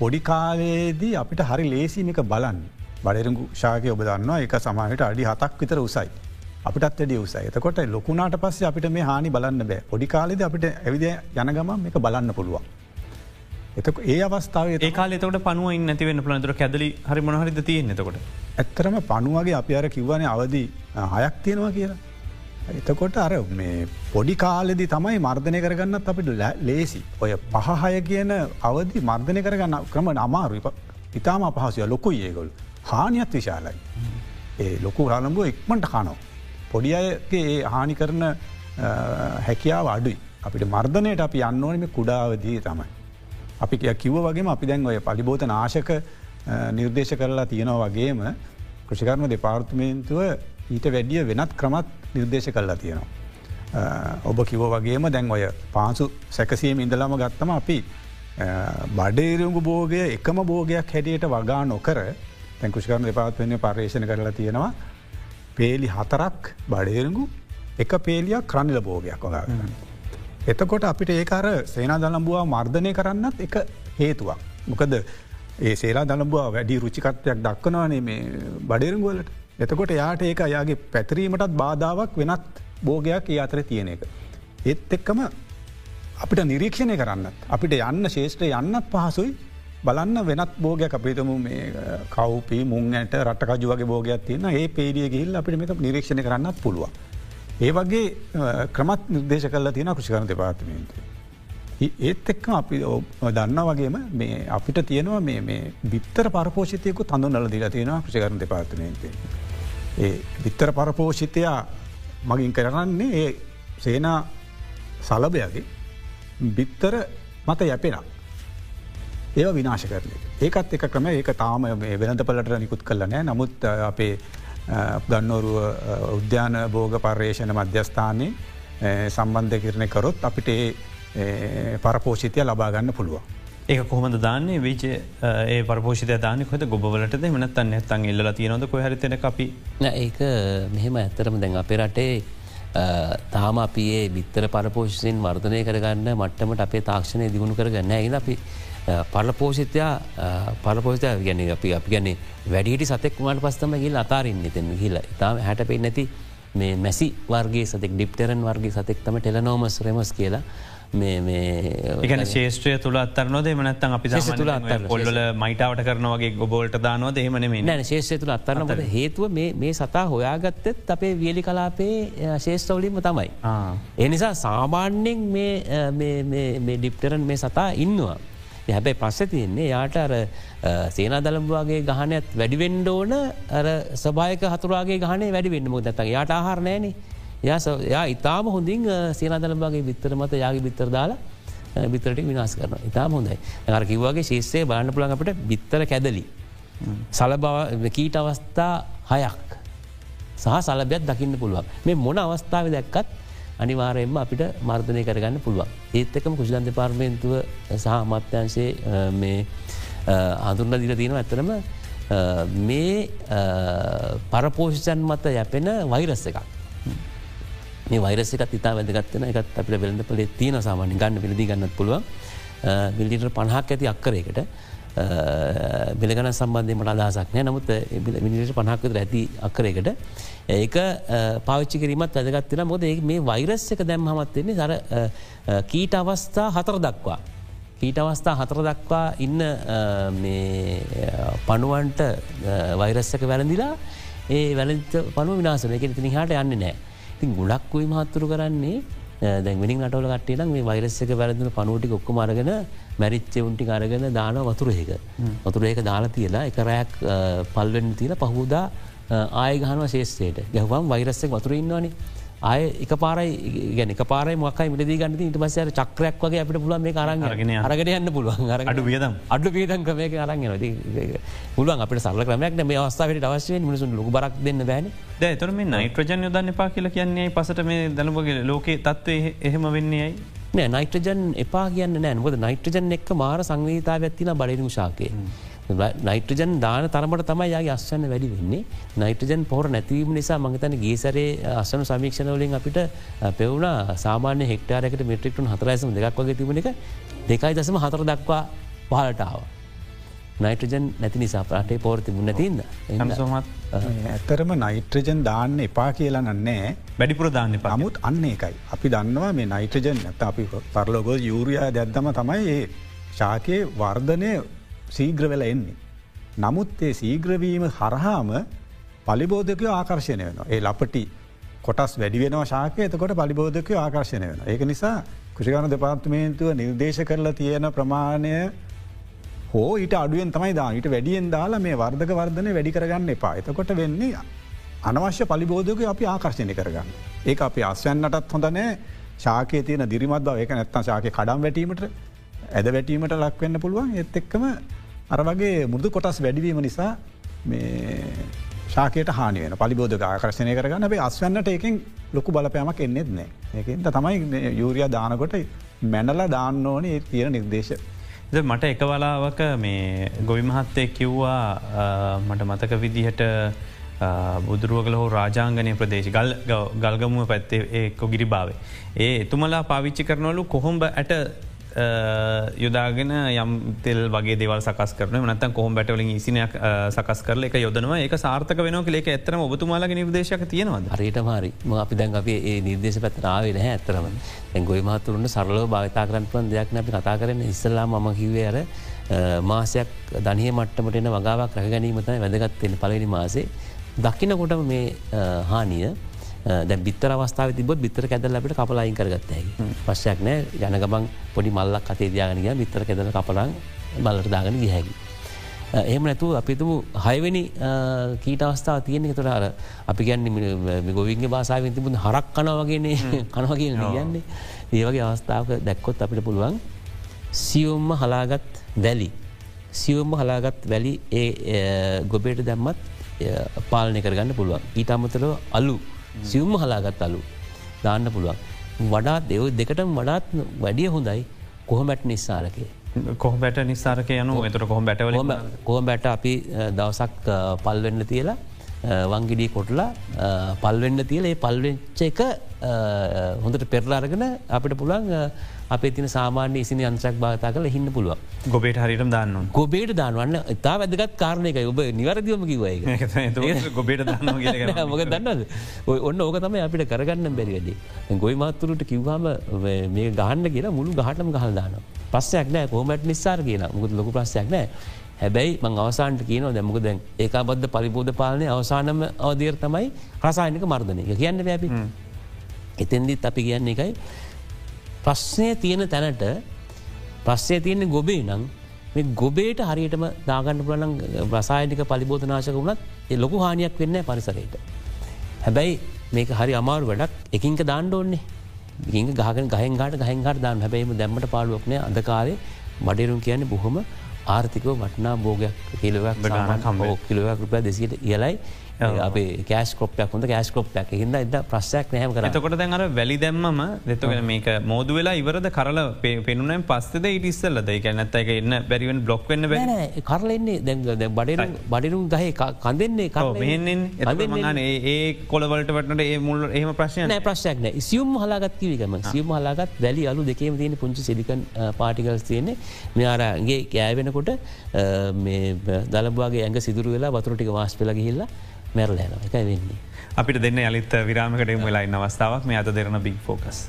පොඩිකාලයේදී අපිට හරි ලේසිමික බලන්න බඩරගු ශාකය ඔබ දන්නවා එක සමහට අඩි හතක් විතර උසයි. අපිටත් වැඩි උසයි එතකොට ලොකුණට පස්සේ අපිට මේ හානි බලන්න බෑ පොඩිකාලෙද අපිට ඇවිද යනගම එක බලන්න පුළුවන්. එතක ඒ අවස්ථාව ඒ කාල තකට පනුව නැතිවෙන්න පලනතුර කැදලි හරි මොහරිද තියෙන් එතකොට. ඇත්තරම පනුවගේ අපි අර කිව්වන අවදි හයක් තියෙනවා කියලා. එතකොට අර මේ පොඩි කාලෙදි තමයි මර්ධනය කරගන්නත් අපිට ලේසි. ඔය පහහය කියන අවදි මර්ධනය කරගන්න ක්‍රම අමාරු ඉතාම අපහසය ලොකු ඒගොල් හානියත් විශාලයි. ඒ ලොකු රලම්බුව එක්මට කනෝ. පොඩි අයගේ ඒ හානි කරන හැකියාව අඩුයි. අපිට මර්ධනයට අපි යන්න ඕනම කුඩාවදී තමයි. අපි කිව්ව වගේම අපි දැන් ඔය පලිබෝත නාශක නිර්දේශ කරලා තියෙනවා වගේම කෘෂිකර්ම දෙපාර්තමේන්තුව ඊට වැඩිය වෙනත් ක්‍රමත් නිර්දේශ කරලා තියෙනවා. ඔබ කිව වගේම දැන් ඔය පාසු සැකසීම ඉඳලාම ගත්තම අපි බඩේරුගු බෝගය එකම බෝගයක් හැටියට වගා නොකර තැන් කෘෂිකරම දෙපාත්වන්නේ පර්ේෂණ කරලා තියෙනවා පේලි හතරක් බඩේරුගු එක පේලියක් ක්‍රනිල බෝගයක් වගා. එතකොට අපිට ඒකර සේනා දළම්බවා මර්ධනය කරන්නත් එක හේතුවක්. මොකද ඒ සේලා දළඹවා වැඩි රුචිකත්වයක් දක්වනවානේ මේ බඩේරුගුවලට එතකොට යාට ඒක අයාගේ පැතරීමටත් බාධාවක් වෙනත් බෝගයක් ඒ අතර තියෙන එක. ඒත් එක්කම අපිට නිරීක්ෂණය කරන්න අපිට යන්න ශේෂත්‍රය යන්නත් පහසුයි බලන්න වෙනත් බෝගයක් අපිතම මේ කවපී මුංට රටකජු වගේ බෝගයක් තියන්න ඒ පේඩිය ගහිල් අපිට මේක නිරීක්ෂණ කරන්නත් පුළුව. ඒ වගේ ක්‍රමත් නිර්දේශ කල්ලා තියෙන කෘෂිකරන දෙපාතිමේන්තු. ඒත් එක්කම අපි දන්න වගේම මේ අපිට තියෙනවා මේ බිත්තර පරපෝෂිතයකු තඳු නල දිල තියෙනවා කෘෂිකරන දෙපාතිමේන්තේ. ඒ විත්තර පරපෝෂිතයා මගින් කරන්නේ ඒ සේනා සලභයගේ බිත්තර මත යැපෙන. ඒ විනාශ කරන. ඒකත් එක ක්‍රම ඒක තාම වෙනද පලට නිකුත් කලනෑ නමුත් අපේ ගන්නෝරුව උද්‍යාන බෝග පර්යේෂණ මධ්‍යස්ථානයේ සම්බන්ධ කරන කරොත් අපිට පරපෝෂිතය ලබාගන්න පුළුවන්. ඒ කොහොමද දාන්නේ? විච ඒ පරපෝෂිත දාන කොද ගොබලට මනත්තන්න ඇත්තන් එල්ල තියනොද කොහරිතන අපි ඒක මෙහෙම ඇත්තරම දැන් අපේ රටේ තාම අපේ බිත්තර පරපෝෂසින් වර්ධනය කරගන්න මට්ටමට අපේ තාක්ෂණය දිගුණු කරගන්න ඇ අපි පරලපෝෂිතයා පරපෝෂතය ගැන අපි අපි ගැන්නේ වැඩිට සතෙක් මට පස්තම ගිල් අතාරන්න එතෙන් හිල තාම හැට පෙන් නැති මේ මැසි වර්ගේ සතෙක් ඩිප්ටරන් වර්ගේ සතෙක්තම ටෙලනෝමස් රෙමස් කියලා. ඒගන ශේෂත්‍රය තුළ අත්තරනොද මනත්තන් අපි තුළ අත්තර පොල්ල මයිටාවට කරනවගේ ගොබෝල්ට දානවද? එහමන මේ ශේෂය තුළ අත්තරනට හේතුව මේ සතා හොයාගත්තෙත් අපේ වියලි කලාපේ ශේෂ්ටවලින්ම තමයි. එනිසා සාමාන්‍යෙන් මේ ඩිප්ටරන් මේ සතා ඉන්නවා. හැබැයි පස්ස තියෙන්නේ යාට අර සේනා දළම්වාගේ ගහනයත් වැඩිවෙන්ඩ ඕන සභායක හතුරාගේ ගහනේ වැඩිවෙන්න මුද ඇත යාට ආහරණයනේ යා ඉතාම හොඳින් සේනාදළම්වාගේ විත්තර මත යාගේ බිත්තර දාලා බිතරට විනාස් කරන ඉතාම හොඳයි. අර කිව්වාගේ ශේෂය බලන්න පුළන් අපට බිත්තර කැදලි. සල බව කීට අවස්ථා හයක් සහ සලබයක් දකින්න පුළුවන්. මේ මොන අවස්ථාව දැක්කත් අනිවාරයෙන්ම අපිට මර්ධනය කරගන්න පුළුවන්. ඒත්තකම කුෂිලන් දෙපාර්මේන්තුව සහ අමත්‍යංශයේ මේ හඳුරන්න දිල තියෙන ඇතරම මේ පරපෝෂිෂන් මත යැපෙන වෛරස්ස එකක් මේ වෛරසකත් ඉතා වැදගත්වන එකත් අපිට වෙළඳ පලේ තියෙන සාමාන්‍ය ගන්න පිළිදි ගන්නත් පුළුවන්. මිලිට පණහක් ඇති අක්කරයකට. බිලගන සම්බන්ධයමට අදහසක් නෑ. නමුත් මිනිට පණහක්කත ඇති අක්කරයකට. ඒක පාච්චි කිරීමත් වැදගත්වෙන මොද මේ වෛරස් එක දැම් හමත්වෙන්නේ සර කීට අවස්ථා හතර දක්වා. කීට අවස්ථා හතර දක්වා ඉන්න පණුවන්ට වෛරස්සක වැළඳලා ඒ වැලත පනු විනාසන එක තිනිහට යන්න නෑ. තින් ගොඩක් වයි මහත්තුරු කරන්නේ දැන්වෙනි නටවල කටේ මේ වෛරස්සක වැරදින පනුවටි ඔක්කො මරගෙන මැරිච්ච උන්ටි අරගෙන දාන වතුරේක. වතුරේක දාලා තියලා එක රෑක් පල්වෙන්න තියල පහුදා ආය ගහනව ශේෂයට ගැහවම් වෛරස්සෙක් වතුරඉන්නවානේ ආය එක පාරයි ගැන පාර මකයි මිලදී ගන්න ඉට පසර චක්‍රයක් වගේ අපට පුලුව මේ අරගෙන අරගෙන යන්න පුළුවන් අඩු වියදම්. අඩු පීදන් ක්‍රමයක අරගෙන පුළුවන් අපට සල්ල ක්‍රමයක් මේ අවස්ථාවට අවශ්‍යය මිනිසුන් ලොක බරක් දෙන්න බෑන. ඇතර මේ නයිට්‍රජන් යොදන්න එපා කියල කියන්නේ පසට මේ දනපගේ ලෝකේ තත්වේ එහෙම වෙන්නේයි නෑ නයිට්‍රජන් එපා කියන්න නෑනකොද නයිට්‍රජන් එක් මාර සංවීතාව ඇත්තින බඩිනු ශාකය නයිට්‍රජන් දාන තරමට තමයි යාගේ අස්වන්න වැඩි වෙන්නේ. නයිට්‍රජන් පොර නැතිවීම නිසා මඟතන ගේසරේ අස්සන සමීක්ෂණවලින් අපිට පෙවුණ. සාමාන්‍ය හෙක්ටාරකට මෙට්‍රික්ටුන් හතරයිසම දෙක් වගේ තිබුණ එක දෙකයි දසම හතර දක්වා පහලටාව. නයිට්‍රජන් නැති නිසා පටේ පෝර්ති මුන්න තින්න සමත් ඇත්තරම නයිට්‍රජන් දාන්න එපා කියලා නන්නේ වැඩිපුර දාන්න පමුත් අන්න එකයි. අපි දන්නවා මේ නයිට්‍රජන් ඇත අපි පරලෝගෝ යුරයා දැද්දම තමයි ඒ ශාකයේ වර්ධනය සීග්‍ර වෙල එන්නේ. නමුත් ඒ සීග්‍රවීම හරහාම පලිබෝධකය ආකර්ශණය වෙන. ඒ ලපටි කොටස් වැඩි වෙන ශාකය එතකොට පලිබෝධකය ආකර්ශණය වෙන. ඒක නිසා කෘෂිගන දෙපාර්තමේන්තුව නිර්දේශ කරලා තියෙන ප්‍රමාණය හෝ ඊට අඩුවෙන් තමයි දාට වැඩියෙන් දාලා මේ වර්ධක වර්ධනය වැඩි කරගන්න එපා. එතකොට වෙන්නේ අනවශ්‍ය පලිබෝධක අපි ආකර්ශණය කරගන්න. ඒ අපි අස්වන්නටත් හොඳනෑ ශාකය තියන දිරිමත් බව එක නැත්තම් ශාකය කඩම් වැටීමට ඇද වැටීමට ලක්වෙන්න පුළුවන් එත් එක්කම අර වගේ මුදු කොටස් වැඩිවීම නිසා මේ ශාකයට හානියන පලිබෝධ ආකර්ශණය කරගන්න බේ අස්වන්නට එකෙන් ලොකු බලපෑමක් එන්නෙත් නෑ ඒකන්ට තමයි යුරිය දානකොට මැනල දාන්න ඕනේ තියෙන නිර්දේශ. මට එක වලාවක මේ ගොවි මහත්තය කිව්වා මට මතක විදිහට බුදුරුවගල හෝ රාජාංගනය ප්‍රදේශ ගල් ගල්ගමුව පැත්තේ ඒ කොගිරි භාවේ. ඒ එතුමලා පාවිච්චි කරනවලු කොහොම්බ ඇට යොදාගෙන යම් තෙල් වගේ දෙවල් සකස් කරන නත කොහොම බැටවලින් ඉසිනයක් සකස් කරල එක යොදනවා. එක සාර්ථක වෙන ලෙක ඇතරම ඔබතුමාලගේ නිර්දේශක තියෙනවද? හරිට මාරි. ම අපි දැන් අපේ ඒ නිර්දේශ පැත්තරාවේ නැහැ ඇතරම ගොයි මහතුරුන්ට සරලෝ භාවිතා කරන්පන් දෙයක් නැපි කතා කරන ඉස්සල්ලා ම කිවේ අර මාසයක් ධනය මට්ටමට එන වගාවක් රැ ගැනීමතයි වැදගත්වෙන පලනි මාසේ. දකිනකොට මේ හානිය දැ බිත්තර අවස්ථාව තිබොත් බිත්තර කැදල අපට කපලායින් කරගත්තයි පශ්යක් නෑ. යන ගමන් පොඩි මල්ලක් කතේ දයාගනය බිත්තර කැදල කපලන් බලටදාගෙන ගිහැකි. එහෙම නැතු අපිතුමු හයවැනි කීට අවස්ථාව තියෙන තුර අර අපි ගැන්න ගොවින්ගේ බාසාාවෙන් තිබුණ හරක් කන වගේනේ. කනවගේ කියන්නේ ඒවගේ අවස්ථාවක දැක්කොත් අපිට පුළුවන් සියුම්ම හලාගත් වැලි. සියුම්ම හලාගත් වැලි ඒ ගොබේට දැම්මත් පාලනය කරගන්න පුළුවන්. ඊට අමතරව අලු සිවුම්ම හලාගත් අලු දාන්න පුළුවන්. වඩාත් දෙව දෙකටම වඩාත් වැඩිය හොඳයි කොහොමැට් නිස්සාරකය. කොහොබැට නිස්සාරක යනු එතර කොහොම බැටවල කොහොම බැට අපි දවසක් පල්වෙන්න තියලා වංගිඩී කොටලා පල්වෙන්න තියල ඒ පල්වෙච්ච එක හොඳට පෙරලාරගෙන අපිට පුළන් අපේ තින සාමාන්‍ය ඉසිනි අන්සක් භාතා කල හින්න පුළුව ගොබේට හරිටම් දාන්න ගොබේට දාන්නවන්න ඉතා වැදගත් කාරණයක ඔබ නිවරදිවම කිවයි ගොබේට මොක දන්නද ඔන්න ඕක තම අපිට කරගන්න බැරි වැඩි ගොයි මාතුරට කිව්වාම මේ ගහන්න කියලා මුළු ගහටම ගහල් දාන පස්සයක් නෑ. කෝමට නිස්සාර කියලා මුකුත් ලොකු ප්‍රස්සයක් නෑ හැබැයි මං අවසාන්ට කියන දැමක දැන් ඒකා බද්ධ පරිබෝධ පාලනය අවසානම අවදීර් තමයි රසායනික මර්ධනය. කියන්න වැැපි එතෙන්දිත් අපි කියන්නේ එකයි. ප්‍රශ්නය තියෙන තැනට ප්‍රශ්නය තියන්නේ ගොබේ නං මේ ගොබේට හරියටම දාගන්න පුලන ප්‍රසායනික පලිබෝධනාශක වුණත් ලොකු හානියක් වෙන්න පරිසරයට. හැබැයි මේක හරි අමාරු වැඩක්. එකින්ක දාණ්ඩ ඕන්නේ. ගින් ගහන ගහන්ගට ගහන්ගට දාන්න. හැබැයිම දැම්මට පාලුවක්නය අදකාරය බඩරුම් කියන්නේ බොහොම ආර්ථිකව වටනා බෝගයක් කිලවක් ගාන කම්බෝ කිලවක් රුපය දෙසිට ඉයලයි අපේ කෑස් කොප්යක් හොඳ කෑස් කොප්යක් හිද එද ප්‍රශ්යක් නෑම කර එතකොට දැන් අර වැලි දැම්මම දෙතගෙන මේක මෝද වෙලා ඉවරද? කරල පෙනුනම් පස්සද ඉටිස්සල්ල දෙක නැත්ත එක එන්න බැරිවෙන් බ්ලොක් වෙන්න බැ කරලෙන්නේ දැ බඩ බඩිරුම් ගහ කඳෙන්නේ එගන ඒ කොලවලට වටනට ඒ මුල් එහම ප්‍රශ්න ප්‍රශ්යක් නෑ. සියුම් හලාගත්කිවකම සියුම් හලාගත් වැලි අලු දෙකේම තියෙන පුංචි සිලිකන් පාටිකල්ස් තියන්නේ. මෙයාරගේ කෑවෙනකොට දලබවාගේ ඇඟ සිදුර වෙලා වතුරටික වාස් පෙල ගිහිල්ලා මැරල යන එක වෙන්නේ. අපිට දෙන්න යලිත් විරාමකට වෙලා ඉන්න අවස්ථාවක් මේ අත දෙරන බික් ෆෝකස්.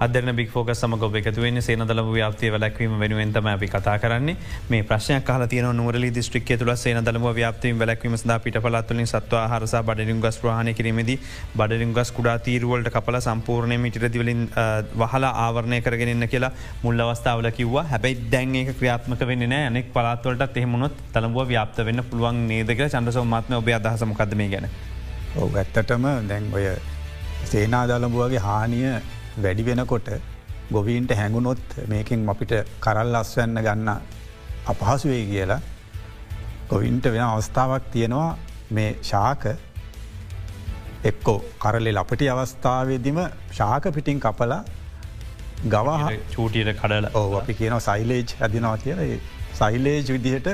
අදරන බික් ෝක සමග එකතුවෙන් සේනදල ව්‍යාපතිය වැලක්වීම වෙනුවෙන්තම අපි කතා කරන්නේ. මේ ප්‍රශ්නයක් කාල තියන නුවරලි දිස්ත්‍රික්ක තුළ සේනදලම ව්‍යාපතිීම වැලක්වීම සද පිට පලත්තුලින් සත්ව හරසා බඩරින් ගස් ප්‍රහණ කිරීමද බඩරින් ගස් කුඩා තීරුවලට කපල සම්පූර්ණය මිටිරදිවලින් වහලා ආවරණය කරගෙනන්න කියලා මුල් අවස්ථාවල කිව්වා. හැබැයි දැන් ඒක ක්‍රියාත්මක වෙන්න නෑ අනෙක් පලාත්වලට එහෙමුණොත් තලබුව ව්‍යාප්ත වෙන්න පුළුවන් නේදක චන්දසව මත්ම ඔබ අදහසමකක්දම ගැන. ඔ ඇත්තටම දැන් ඔය සේනා දලඹුවගේ හානිය වැඩි වෙනකොට ගොවීන්ට හැඟුණොත් මේකින් අපිට කරල් අස්වන්න ගන්න අපහසුවේ කියලා ගොවින්ට වෙන අවස්ථාවක් තියෙනවා. මේ ශාක එක්කෝ කරලෙ ලපටි අවස්ථාවේදිම ශාක පිටිං කපලා ගවා චූටියට කඩල. ඕ අපි කියනව සයිලේජ් ඇදිනවා කියල. සයිලේජ් විදිහට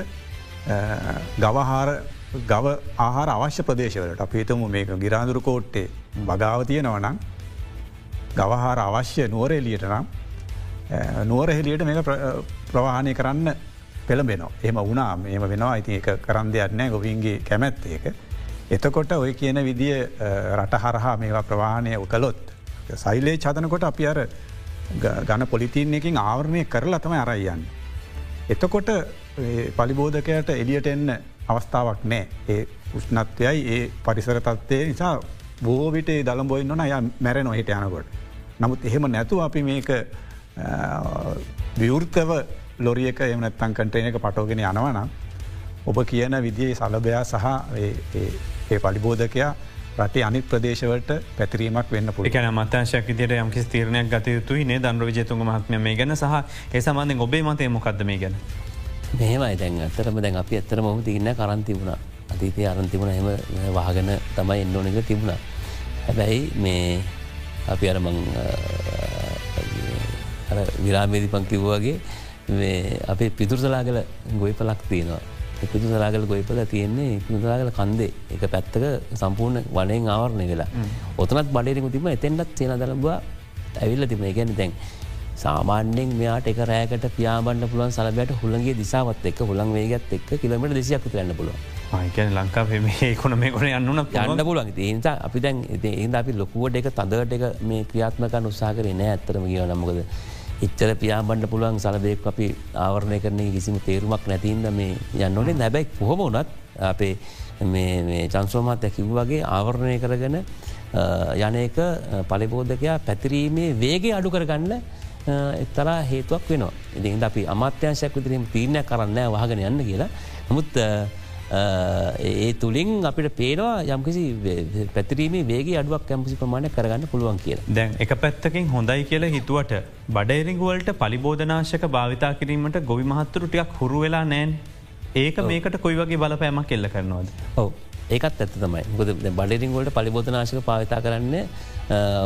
ගවහාර ගව ආහාර අවශ්‍ය ප්‍රදේශවලට. අපේතම මේක ගිරාදුරු කෝට්ටේ බගාව තියෙනවනම් ගවහාර අවශ්‍ය නුවරෙලියට නම් නුවරහෙලියට මේ ප්‍රවාහනය කරන්න පෙළබෙනවා එම වුණා මෙම වෙනවා ඉති එක කරන් දෙයක් නෑ ගොවින්ගේ කැමැත්ත එක. එතකොට ඔය කියන විදිිය රට හරහා මේවා ප්‍රවාණය කළොත්. සයිලේ චතනකොට අපි අර ගන පොලිතින් එකින් ආවරණය කරලා තම අරයියන්න. එතකොට පලිබෝධකයට එලියට එන්න අවස්ථාවක් නෑ ඒ උෂ්නත්වයයි ඒ පරිසර තත්වය නිසා බෝවිට දළම්බොයින්න ය මැර නොහිට යනකොට. නමුත් එහෙම නැතුව අපි මේක විවෘර්තව ලොරියක එමනත්තන් කටේන එක පටෝගෙන යනවනම් ඔබ කියන විදිේ සලභයා සහ ඒ පලිබෝධකයා රටේ අනි ප්‍රදේශවලට පැතිරීමක් වෙන්න පුළි න මතශයක් විදියට යම්කි තීරණයක් ගත යුතුයි නේ. දන්ර විජතුන් මහත්ම මේ ගැන සහ ඒ සමන්ධෙන් ඔබේ මතය මොකක්ද මේ ගැන? මෙහෙමයි දැන් අතරම දැන් අපි ඇත්තර මොම තින්න කරන්ති අතීතය අරන්තිබුණ එම වාගෙන තමයි එන්න ඕනක තිබුණා. හැබැයි මේ අපි අරමං විරාමේදි පංකිව්වාගේ අපේ පිතුරසලාගල ගොයිපලක් තියෙනවා. පිතුසලාගල ගොයිපල තියෙන්නේ පිතුසලාගල කන්දේ. එක පැත්තක සම්පූර්ණ වනයෙන් ආවරණය වෙලා. ඔතනත් බඩරෙකු තිබ එතෙන්ටත් සේන දරබවා ඇවිල්ල තිබන ගැන දැන් සාමාන්‍යෙන් මෙයාට එක රෑකට පියාබන්න පුළුවන් සලබයට හුළන්ගේ දිසාවත් එක් හුළන් වේගත් එක් කිලමට දෙසියක් කරන්න පුළුවන් ආයකන ලංකා කොන මේ කොන යන්නන යන්න පුළුවන්. ඒනිසා අපි දැන් ඒද අපි ලොකුවට එක තදට එක මේ ක්‍රියාත්මකන් උත්සා කරේ නෑ ඇත්තරම කිය නමකද එච්චර පියාබන්න පුළුවන් සලබෙක් අපි ආවරණය කරන කිසිම තේරුමක් නැතින්ද මේ යන්නනේ නැබැයි පොහොම වනත් අපේ චන්සෝමත් ඇකිව් වගේ ආවරණය කරගෙන යනක පලිබෝධකයා පැතිරීමේ වේගේ අඩු කරගන්න එක්තරා හේතුවක් වෙනවා. ඉදි අපි අමාත්‍යංශයක් විදිරීම තීරණයක් කරන්න වහගෙන යන්න කියලා. නමුත් ඒ තුළින් අපිට පේනවා යම්කිසි පැතිරීමේ වේගේ අඩුවක් කැම්පසි ප්‍රමාණය කරගන්න පුළුවන් කිය. දැන් එක පැත්තකින් හොඳයි කියල හිතුවට බඩේරිංගුවලට පලිබෝධනාශක භාවිතා කිරීමට ගොවි මහත්තුරටයක් හුරු වෙලා නෑන් ඒක මේකට කොයි වගේ බලපෑමක් කෙල්ල කරනවාද. ඔව ඒකත් ඇත්ත තමයි. ගොද බඩරිංගොලට පලිබෝධනාශක පාවිතා කරන්න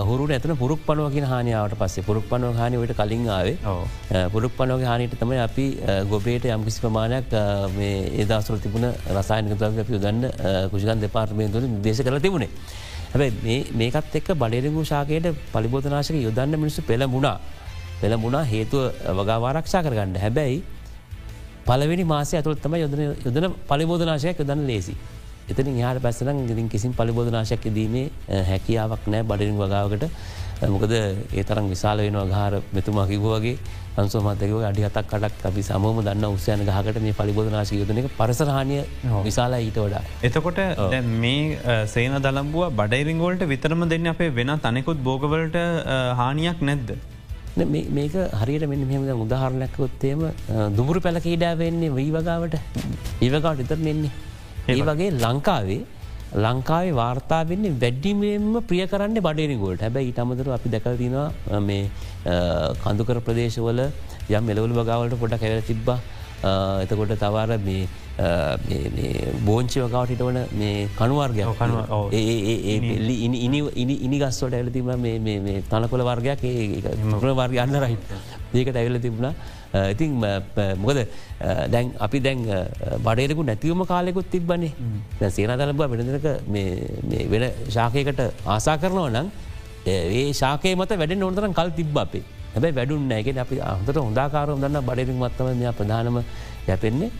හුරු ඇතන පුරුක් පනුව කියෙන හානියාවට පස්සේ. පුරුක් පනුව හානිවට කලින් ආවේ. පුරුක් පනෝග හානිට තමයි අපි ගොබේට යම්කිසි ප්‍රමාණයක් ඒදසර තිබුණ රසායනක ද්‍රව්‍ය අපි යදන්න කුෂිකන් දෙපාර්මේන්තුර දේශ කර තිබුණේ. හැබැයි මේකත් එක් බඩරිංගු ශාකයට පලිබෝධනාශක යොදන්න මිනිස්සු පෙළමුණා පෙළමුණා හේතුව වගාවාරක්ෂා කරගන්න. හැබැයි පලවෙනි මාසය ඇතුළත්තම යොදන පලිබෝධනාශයක් යොදන්න ලේසි. එතන යාට පැස්සන ඉතින් කිසින් පලිබෝධනාශක් දීමේ හැකියාවක් නෑ බඩින් වගාවකට මොකද ඒ තරම් විශාල වෙනවා ගාර මෙතුමා කිව්වගේ අන්සෝමතකව අඩි හතක් කටක් අපි සමම දන්න උත්සයන ගහකට මේ පලිබෝධනාශ යුදන එක පරසරහානය විශාලා ඊට වඩා. එතකොට මේ සේන දළම්බුව බඩයිරිංගෝල්ට විතරම දෙන්න අපේ වෙන තනෙකුත් බෝගවලට හානියක් නැද්ද. මේක හරියට මෙන්න මෙම උදාහරණයක්කොත්තේම දුමුරු පැල කීඩාවෙන්නේ වී වගාවට ඒවගාට ඉතර නෙන්නේ. ඒ වගේ ලංකාවේ ලංකාවේ වාර්තා වෙන්නේ වැඩ්ඩිමෙන්ම ප්‍රිය කරන්න බඩේනිගෝල්ට හැබැයි ඉටමතර අපි දැකල්තිනවා මේ කඳුකර ප්‍රදේශවල යම් මෙලවල් වගාවලට පොට කැවල තිබ්බා. එතකොට තවාර මේ බෝංචි වගාවට හිටවන මේ කනුවර්ගය ඉනි ගස්වට ඇල තිබ තනකොල වර්ගයක්. ඒ වර්ග අන්න රහිත් ඒකට ඇවෙල තිබුණා. ඉතින් මොකද දැන් අපි දැන් බඩේරකු නැතිවම කාලෙකුත් තිබ්බන්නේ සේන තලබ වෙනදක වෙන ශාකයකට ආසා කරනවා නම් ඒ ශාකය මත වැඩ නොතරම් කල් තිබ්බ අපේ. හැබයි වැඩුන්න ඇගෙන අපි අහතට හොදාකාරම් දන්න බඩරින් මත්තම මෙයා ප්‍රධානම යැපෙන්නේ.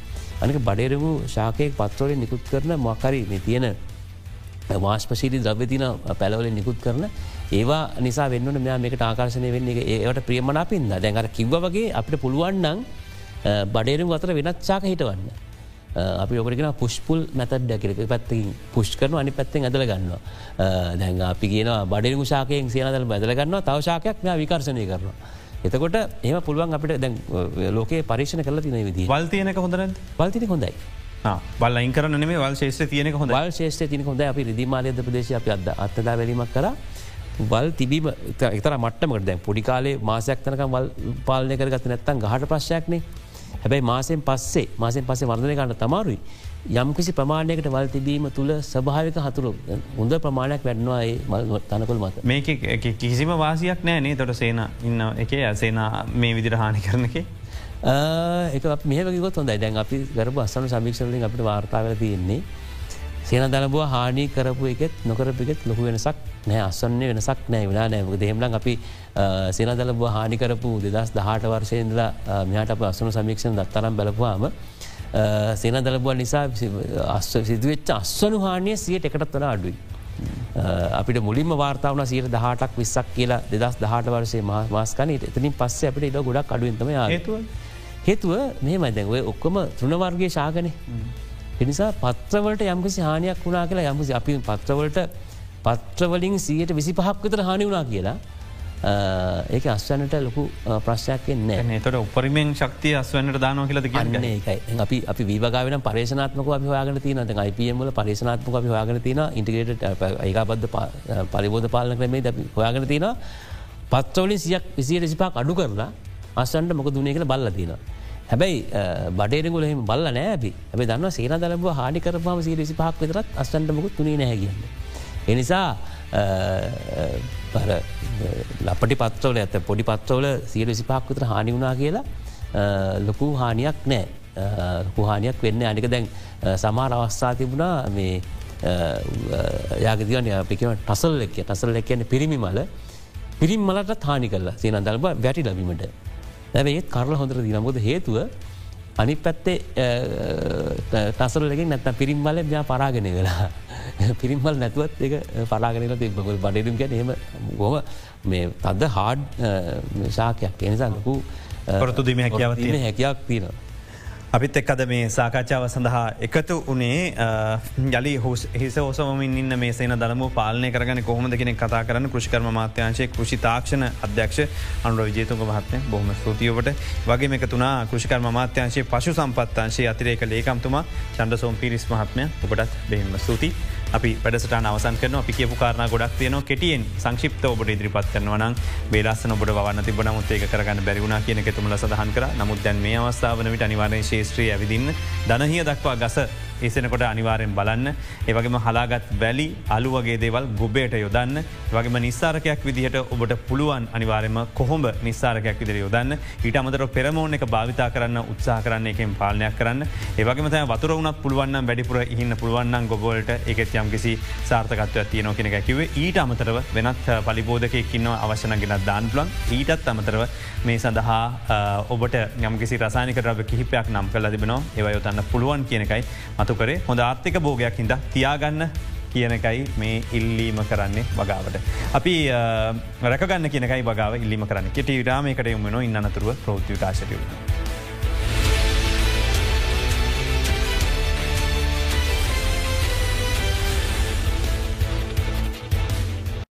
අනික බඩේරමු ශාකයක් පත්‍රවලින් නිකුත් කරන මොකරි තියෙන වාශ්පශීලි ද්‍රව්‍යතින පැලවලින් නිකුත් කරන ඒවා නිසා වෙන්න මෙයා මේකට ආකර්ශනය වෙන්නේ ඒවට ප්‍රියමනා පින්ද දැඟර කිව්ව වගේ අපිට පුළුවන්නන් බඩේරුම් අතර වෙනත් ශාක හිටවන්න. අපි ඔකරගෙන පුෂ්පුල් මැතඩ කිරක පැත්තිකින් පුෂ් කරන අනි පැත්තෙන් ඇදල ගන්නවා. දැන් අපි කියන බඩිරු ශාකයෙන් සියනදල බැදල ගන්නවා තවශාකයක් මෙයා විකර්ශනය කරනවා. එතකොට ඒම පුළුවන් අපිට දැන් ලෝකේ පරිශණ කල තින විදි වල්තියනක හොඳර වල්තින හොඳයි. බල ඉකරන මේ වල් ශේෂ තියනක හොඳ වල් ශේෂ තින හොඳ අපි රිදිමාලයද ප්‍රදේශ අප අද අත්තදා වැලීමක් කර වල් තිබීම එතර මට්ටමකට දැන් පොඩිකාලේ මාසයක් තනකම් වල් පාලනය කරගත නැත්තන් ගහට ප්‍රශ්යක්නේ හැබැයි මාසයෙන් පස්සේ මාසෙන් පස්සේ වර්ධනය කන්න තමාරුයි. යම්කිසි ප්‍රමාණයකට වල් තිබීම තුළ සභාවික හතුරු හොඳ ප්‍රමාණයක් වැඩනවා ඒ මල් තනකොල් මත. මේක කිසිම වාසියක් නෑ නේ. තොට සේන ඉන්න එක සේන මේ විදිර හානි කරනක එක. මේකගොත් හොඳයි. දැන් අපි ගරපු අස්සන සමික්ෂලින් අපට වාර්තාවල තියෙන්නේ. සේන දනබුව හානි කරපු එකෙත් නොකරපිගෙත් ලොකු වෙනසක් නෑ අස්සන්නේ වෙනසක් නෑ වෙලා නෑමක දෙහෙමලන් අපි සේන දලබ හානිකරපු දෙදස් දහට වර්ෂයඉදලා මෙහට අප අස්සනු සමීක්ෂණ දත්තරම් බලපුවාම සේන දලබුව නිසා සිදුවච්ච අස්වනු හානිය සියට එකටත් වන අඩුයි. අපිට මුලින්ම වාර්තාවන සියට දහටක් විස්සක් කියලා දෙදස් දහට වර්සේ මාස්කන එතනින් පස්සේ අපිට ඉඩ ගොඩක් අඩුවන්තම හේතුව? හේතුව මේ මදැන්ව ඔක්කොම තෘණවර්ගේ ශාගනය. එනිසා පත්‍රවලට යම්කිසි හානියක් වුණනා කියලා යම්කිසි අපි පත්‍රවලට පත්‍රවලින් සියයට විසි පහක් විතර හානි වුණා කියලා ඒක අස්වනට ලොකු ප්‍රශ්යක් නෑ තොට උපරිමෙන් ශක්තිය අස්වන්නට දානෝ කියලද ගන්න ඒකයි. අපි අපි වීවගාවෙන පරේෂනාත්මක අපි හයාගන තින IPMල පරේෂනාත්මක අපි හයාගන තින ඉන්ටිගේට ඒකාබද්ධ පරිබෝධ පාලන ක්‍රමේ ද හොයාගන තින පත්වලින් සියක් විසිය රෙසිපාක් අඩු කරලා අස්සන්ට මොක දුණය කළ බල්ල තිනවා. හැබැයි බඩේරගුලහෙම බල්ල නෑබි ඇබ දන්න සේන දලබ හාඩි කරපාම සී රෙසි පහක් විතරත් අස්සන්ට මොකුත් තුනේ නැහැගන්න. එනිසා ලපටි පත්‍රවල ඇත පොඩි පත්‍රවල සිය රෙසි පහක් විතර හානි වුණනා කියලා ලොකු හානියක් නෑ. පුහානියක් වෙන්න අනික දැන් සමාර අවස්ථා තිබුණා මේ යාගදිවන අපිකව ටසල් එක්ක. ටසල් එක් කියන පිරිමි මල පිරිම් මලට හානි කරලා සේන දල්බ වැටි ලබීමට ඇැබඒත් කරල හොඳර දිනමුද හේතුව අනි පැත්තේ තසරලකින් නැත්ත පිරිම්මල ්‍යා පරාගෙන වෙලා පිරිම්මල් නැතුවත් එක පරාගෙනල තිබගල් බඩඩම් ගැන හෙම ගොම මේ තද හාඩ් ශාකයක්. එනිසා ලොකු පොරතු දිම හැකියාව හැකයක් තියෙනවා. අපිත් එක් අද මේ සාකච්ඡාව සඳහා එකතු වනේ යලි හුස් හිස ඔසවමින් ඉන්න මේ සේන දළම පාලනය කරගන කොහොමද කෙනෙ කතා කරන්න කෘෂිකර්ම මාත්‍යංශය කෘෂි තාක්ෂණ අධ්‍යක්ෂ අනුර විජේතුක මහත්මය බොහම ස්තුතියවට වගේ එකතුනා කෘෂිකර්ම මාත්‍යංශයේ පශු සම්පත්තංශයේ අතිරේක ලේකම්තුමා චන්ඩ සෝම් පිරිස් මහත්මය ඔබටත් බෙහිම ස්තුතියි. අපි වැඩසට අවසන් කරන අපි කියපු කාරණ ගොඩක් තියන කෙටියෙන් සංශිප්ත ඔබට ඉදිරිපත් කරනවන බේලස්සන ඔබට වන්න තිබන මුත් ඒක කරගන්න බැරිුණ කියන තුමල සඳහන් කර නමුත් දැන් මේ අවස්ථාවනට අනිවාරය ශේත්‍රී ඇවිදින්න දනහිය දක්වා ගස ඒසනකොට අනිවාරයෙන් බලන්න. ඒවගේම හලාගත් වැලි අලු වගේ දේවල් ගොබේට යොදන්න. වගේම නිස්සාරකයක් විදිහට ඔබට පුළුවන් අනිවාරයම කොහොම නිස්සාරකයක් විදිර යොදන්න. ඊට අමතර පෙරමෝන එක භාවිතා කරන්න උත්සා කරන්න එකෙන් පාලනයක් කරන්න. ඒවගේම වතුර වනත් පුළුවන් වැඩිපුර ඉහින්න පුළුවන්න්න ගොබෝලට එකත් යම් කිසි සාර්ථකත්ව තියනෝ කෙනෙ කිවේ ඊට අමතරව වෙනත් පලිබෝධකයකින්න අවශ්‍යන ගෙනත් දාන් පුලන් ඊටත් අමතරව මේ සඳහා ඔබට යම්කිසි රසානික රව කිහිපයක් නම් කල තිබෙනවා. ඒවයොතන්න පුළුවන් කියනකයි මතු කරේ. හොඳ ආර්ථික භෝගයක් හිද තියාගන්න කියනකයි මේ ඉල්ලීම කරන්නේ වගාවට. අපි රැකගන්න කියනකයි වගාව ඉල්ලිම කරන්න. කෙට රාමයකට යොමන ඉන්නතුරුව ප්‍රෘතිවිකාශටයුණ.